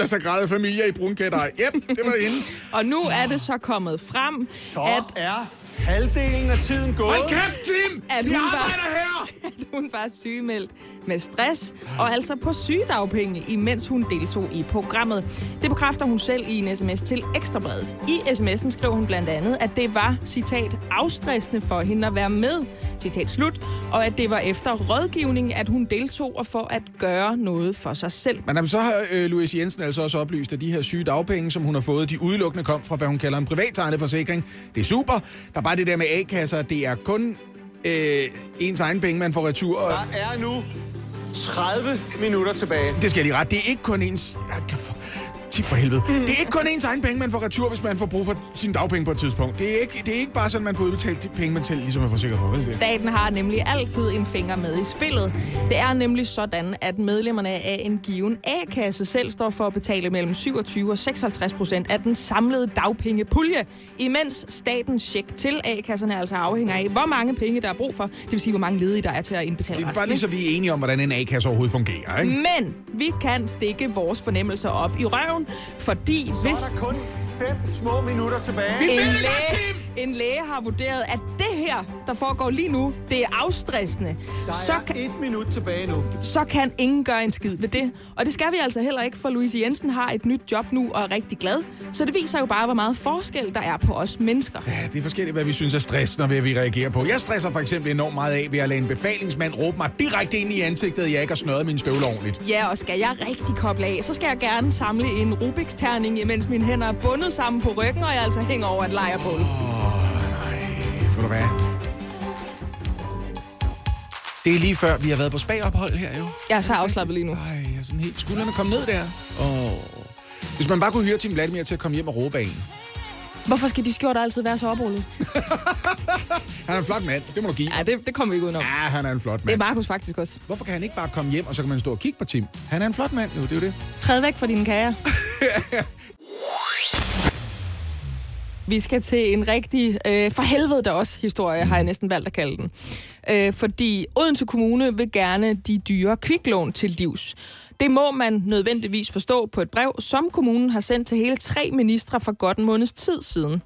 La Sagrada Familia i brunkætter. Yep, det var hende. Og nu er det så kommet frem, Så at, er halvdelen af tiden gået. Hold kæft, Tim! At De hun var- arbejder her! at hun var sygemeldt med stress, og altså på sygedagpenge, imens hun deltog i programmet. Det bekræfter hun selv i en sms til Ekstrabladet. I sms'en skrev hun blandt andet, at det var, citat, afstressende for hende at være med, citat slut, og at det var efter rådgivning, at hun deltog og for at gøre noget for sig selv. Men jamen, så har øh, Louise Jensen altså også oplyst, at de her syge dagpenge, som hun har fået, de udelukkende kom fra, hvad hun kalder en privattegnet forsikring. Det er super. Der er bare det der med A-kasser. Det er kun øh, ens egen penge, man får retur. Og Der er nu 30 minutter tilbage. det skal jeg lige ret. Det er ikke kun ens... Jeg kan få... Tip for helvede. Det er ikke kun ens egen penge, man får retur, hvis man får brug for sine dagpenge på et tidspunkt. Det er ikke, det er ikke bare sådan, man får udbetalt de penge, man selv ligesom er forsikret for. Vel? Staten har nemlig altid en finger med i spillet. Det er nemlig sådan, at medlemmerne af en given A-kasse selv står for at betale mellem 27 og 56 procent af den samlede dagpengepulje, imens statens check til A-kasserne altså afhænger af, hvor mange penge der er brug for, det vil sige, hvor mange ledige der er til at indbetale Det er bare lige så vi er enige om, hvordan en A-kasse overhovedet fungerer, ikke? Men vi kan stikke vores fornemmelser op i røven, fordi hvis 5 små minutter tilbage. Vi- en det læge, godt, en læge har vurderet, at det her, der foregår lige nu, det er afstressende, Der så er kan, et minut tilbage nu. så kan ingen gøre en skid ved det. Og det skal vi altså heller ikke, for Louise Jensen har et nyt job nu og er rigtig glad. Så det viser jo bare, hvor meget forskel der er på os mennesker. Ja, det er forskelligt, hvad vi synes er stressende, og hvad vi reagerer på. Jeg stresser for eksempel enormt meget af ved at lade en befalingsmand råbe mig direkte ind i ansigtet, at jeg ikke har snøret mine støvler ordentligt. Ja, og skal jeg rigtig koble af, så skal jeg gerne samle en Rubiks terning, imens mine hænder er bundet sammen på ryggen, og jeg altså hænger over et lejrbål. Ved du hvad? Det er lige før, vi har været på spagophold her, jo. Jeg er så afslappet lige nu. Ej, jeg er sådan helt... Skuldrene kom ned der. Oh. Hvis man bare kunne høre Tim Vladimir til at komme hjem og råbe af en. Hvorfor skal de skjorter altid være så oprullet? Han er en flot mand, det må du give. Ja, det, det kommer vi ikke udenom. Ja, han er en flot Det er mand. Markus faktisk også. Hvorfor kan han ikke bare komme hjem, og så kan man stå og kigge på Tim? Han er en flot mand, jo, det er jo det. Træd væk fra dine kager. Vi skal til en rigtig, øh, for helvede der også historie, har jeg næsten valgt at kalde den. Øh, fordi Odense Kommune vil gerne de dyre kviklån til livs. Det må man nødvendigvis forstå på et brev, som kommunen har sendt til hele tre ministre for godt en måneds tid siden.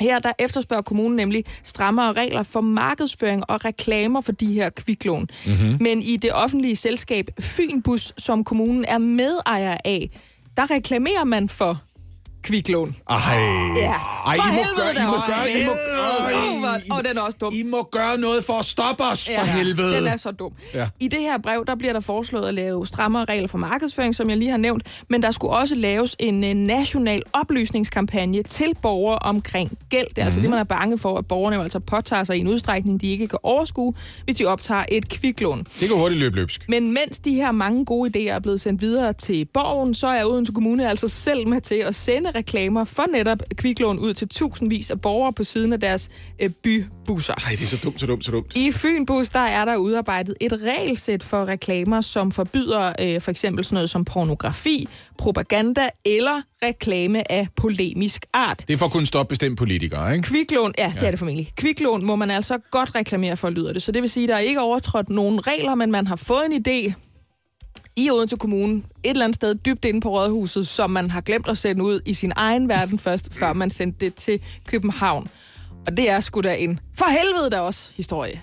Her der efterspørger kommunen nemlig strammere regler for markedsføring og reklamer for de her kviklån. Mm-hmm. Men i det offentlige selskab Fynbus, som kommunen er medejer af, der reklamerer man for kviklån. Ej. Ja, Ej, for I må helvede gøre, I må gøre, I må, Åh, den er også dum. I må gøre noget for at stoppe os, for helvede. Den er så dum. Ja. Ja. I det her brev, der bliver der foreslået at lave strammere regler for markedsføring, som jeg lige har nævnt, men der skulle også laves en øh, national oplysningskampagne til borgere omkring gæld. Det er altså det, man er bange for, at borgerne altså påtager sig i en udstrækning, de ikke kan overskue, hvis de optager et kviklån. Det kan hurtigt løbe løbsk. Men mens de her mange gode idéer er blevet sendt videre til borgen, så er Odense Kommune altså selv med til at sende reklamer for netop kviklån ud til tusindvis af borgere på siden af deres øh, bybusser. Ej, det er så dumt, så dumt, så dumt. I Fynbus, der er der udarbejdet et regelsæt for reklamer, som forbyder øh, for eksempel sådan noget som pornografi, propaganda eller reklame af polemisk art. Det er for at kunne stoppe bestemt politikere, ikke? Kviklån, ja, det er det formentlig. Kviklån må man altså godt reklamere for, lyder det. Så det vil sige, at der er ikke overtrådt nogen regler, men man har fået en idé i Odense Kommune, et eller andet sted dybt inde på Rådhuset, som man har glemt at sende ud i sin egen verden først, før man sendte det til København. Og det er sgu da en for helvede da også historie.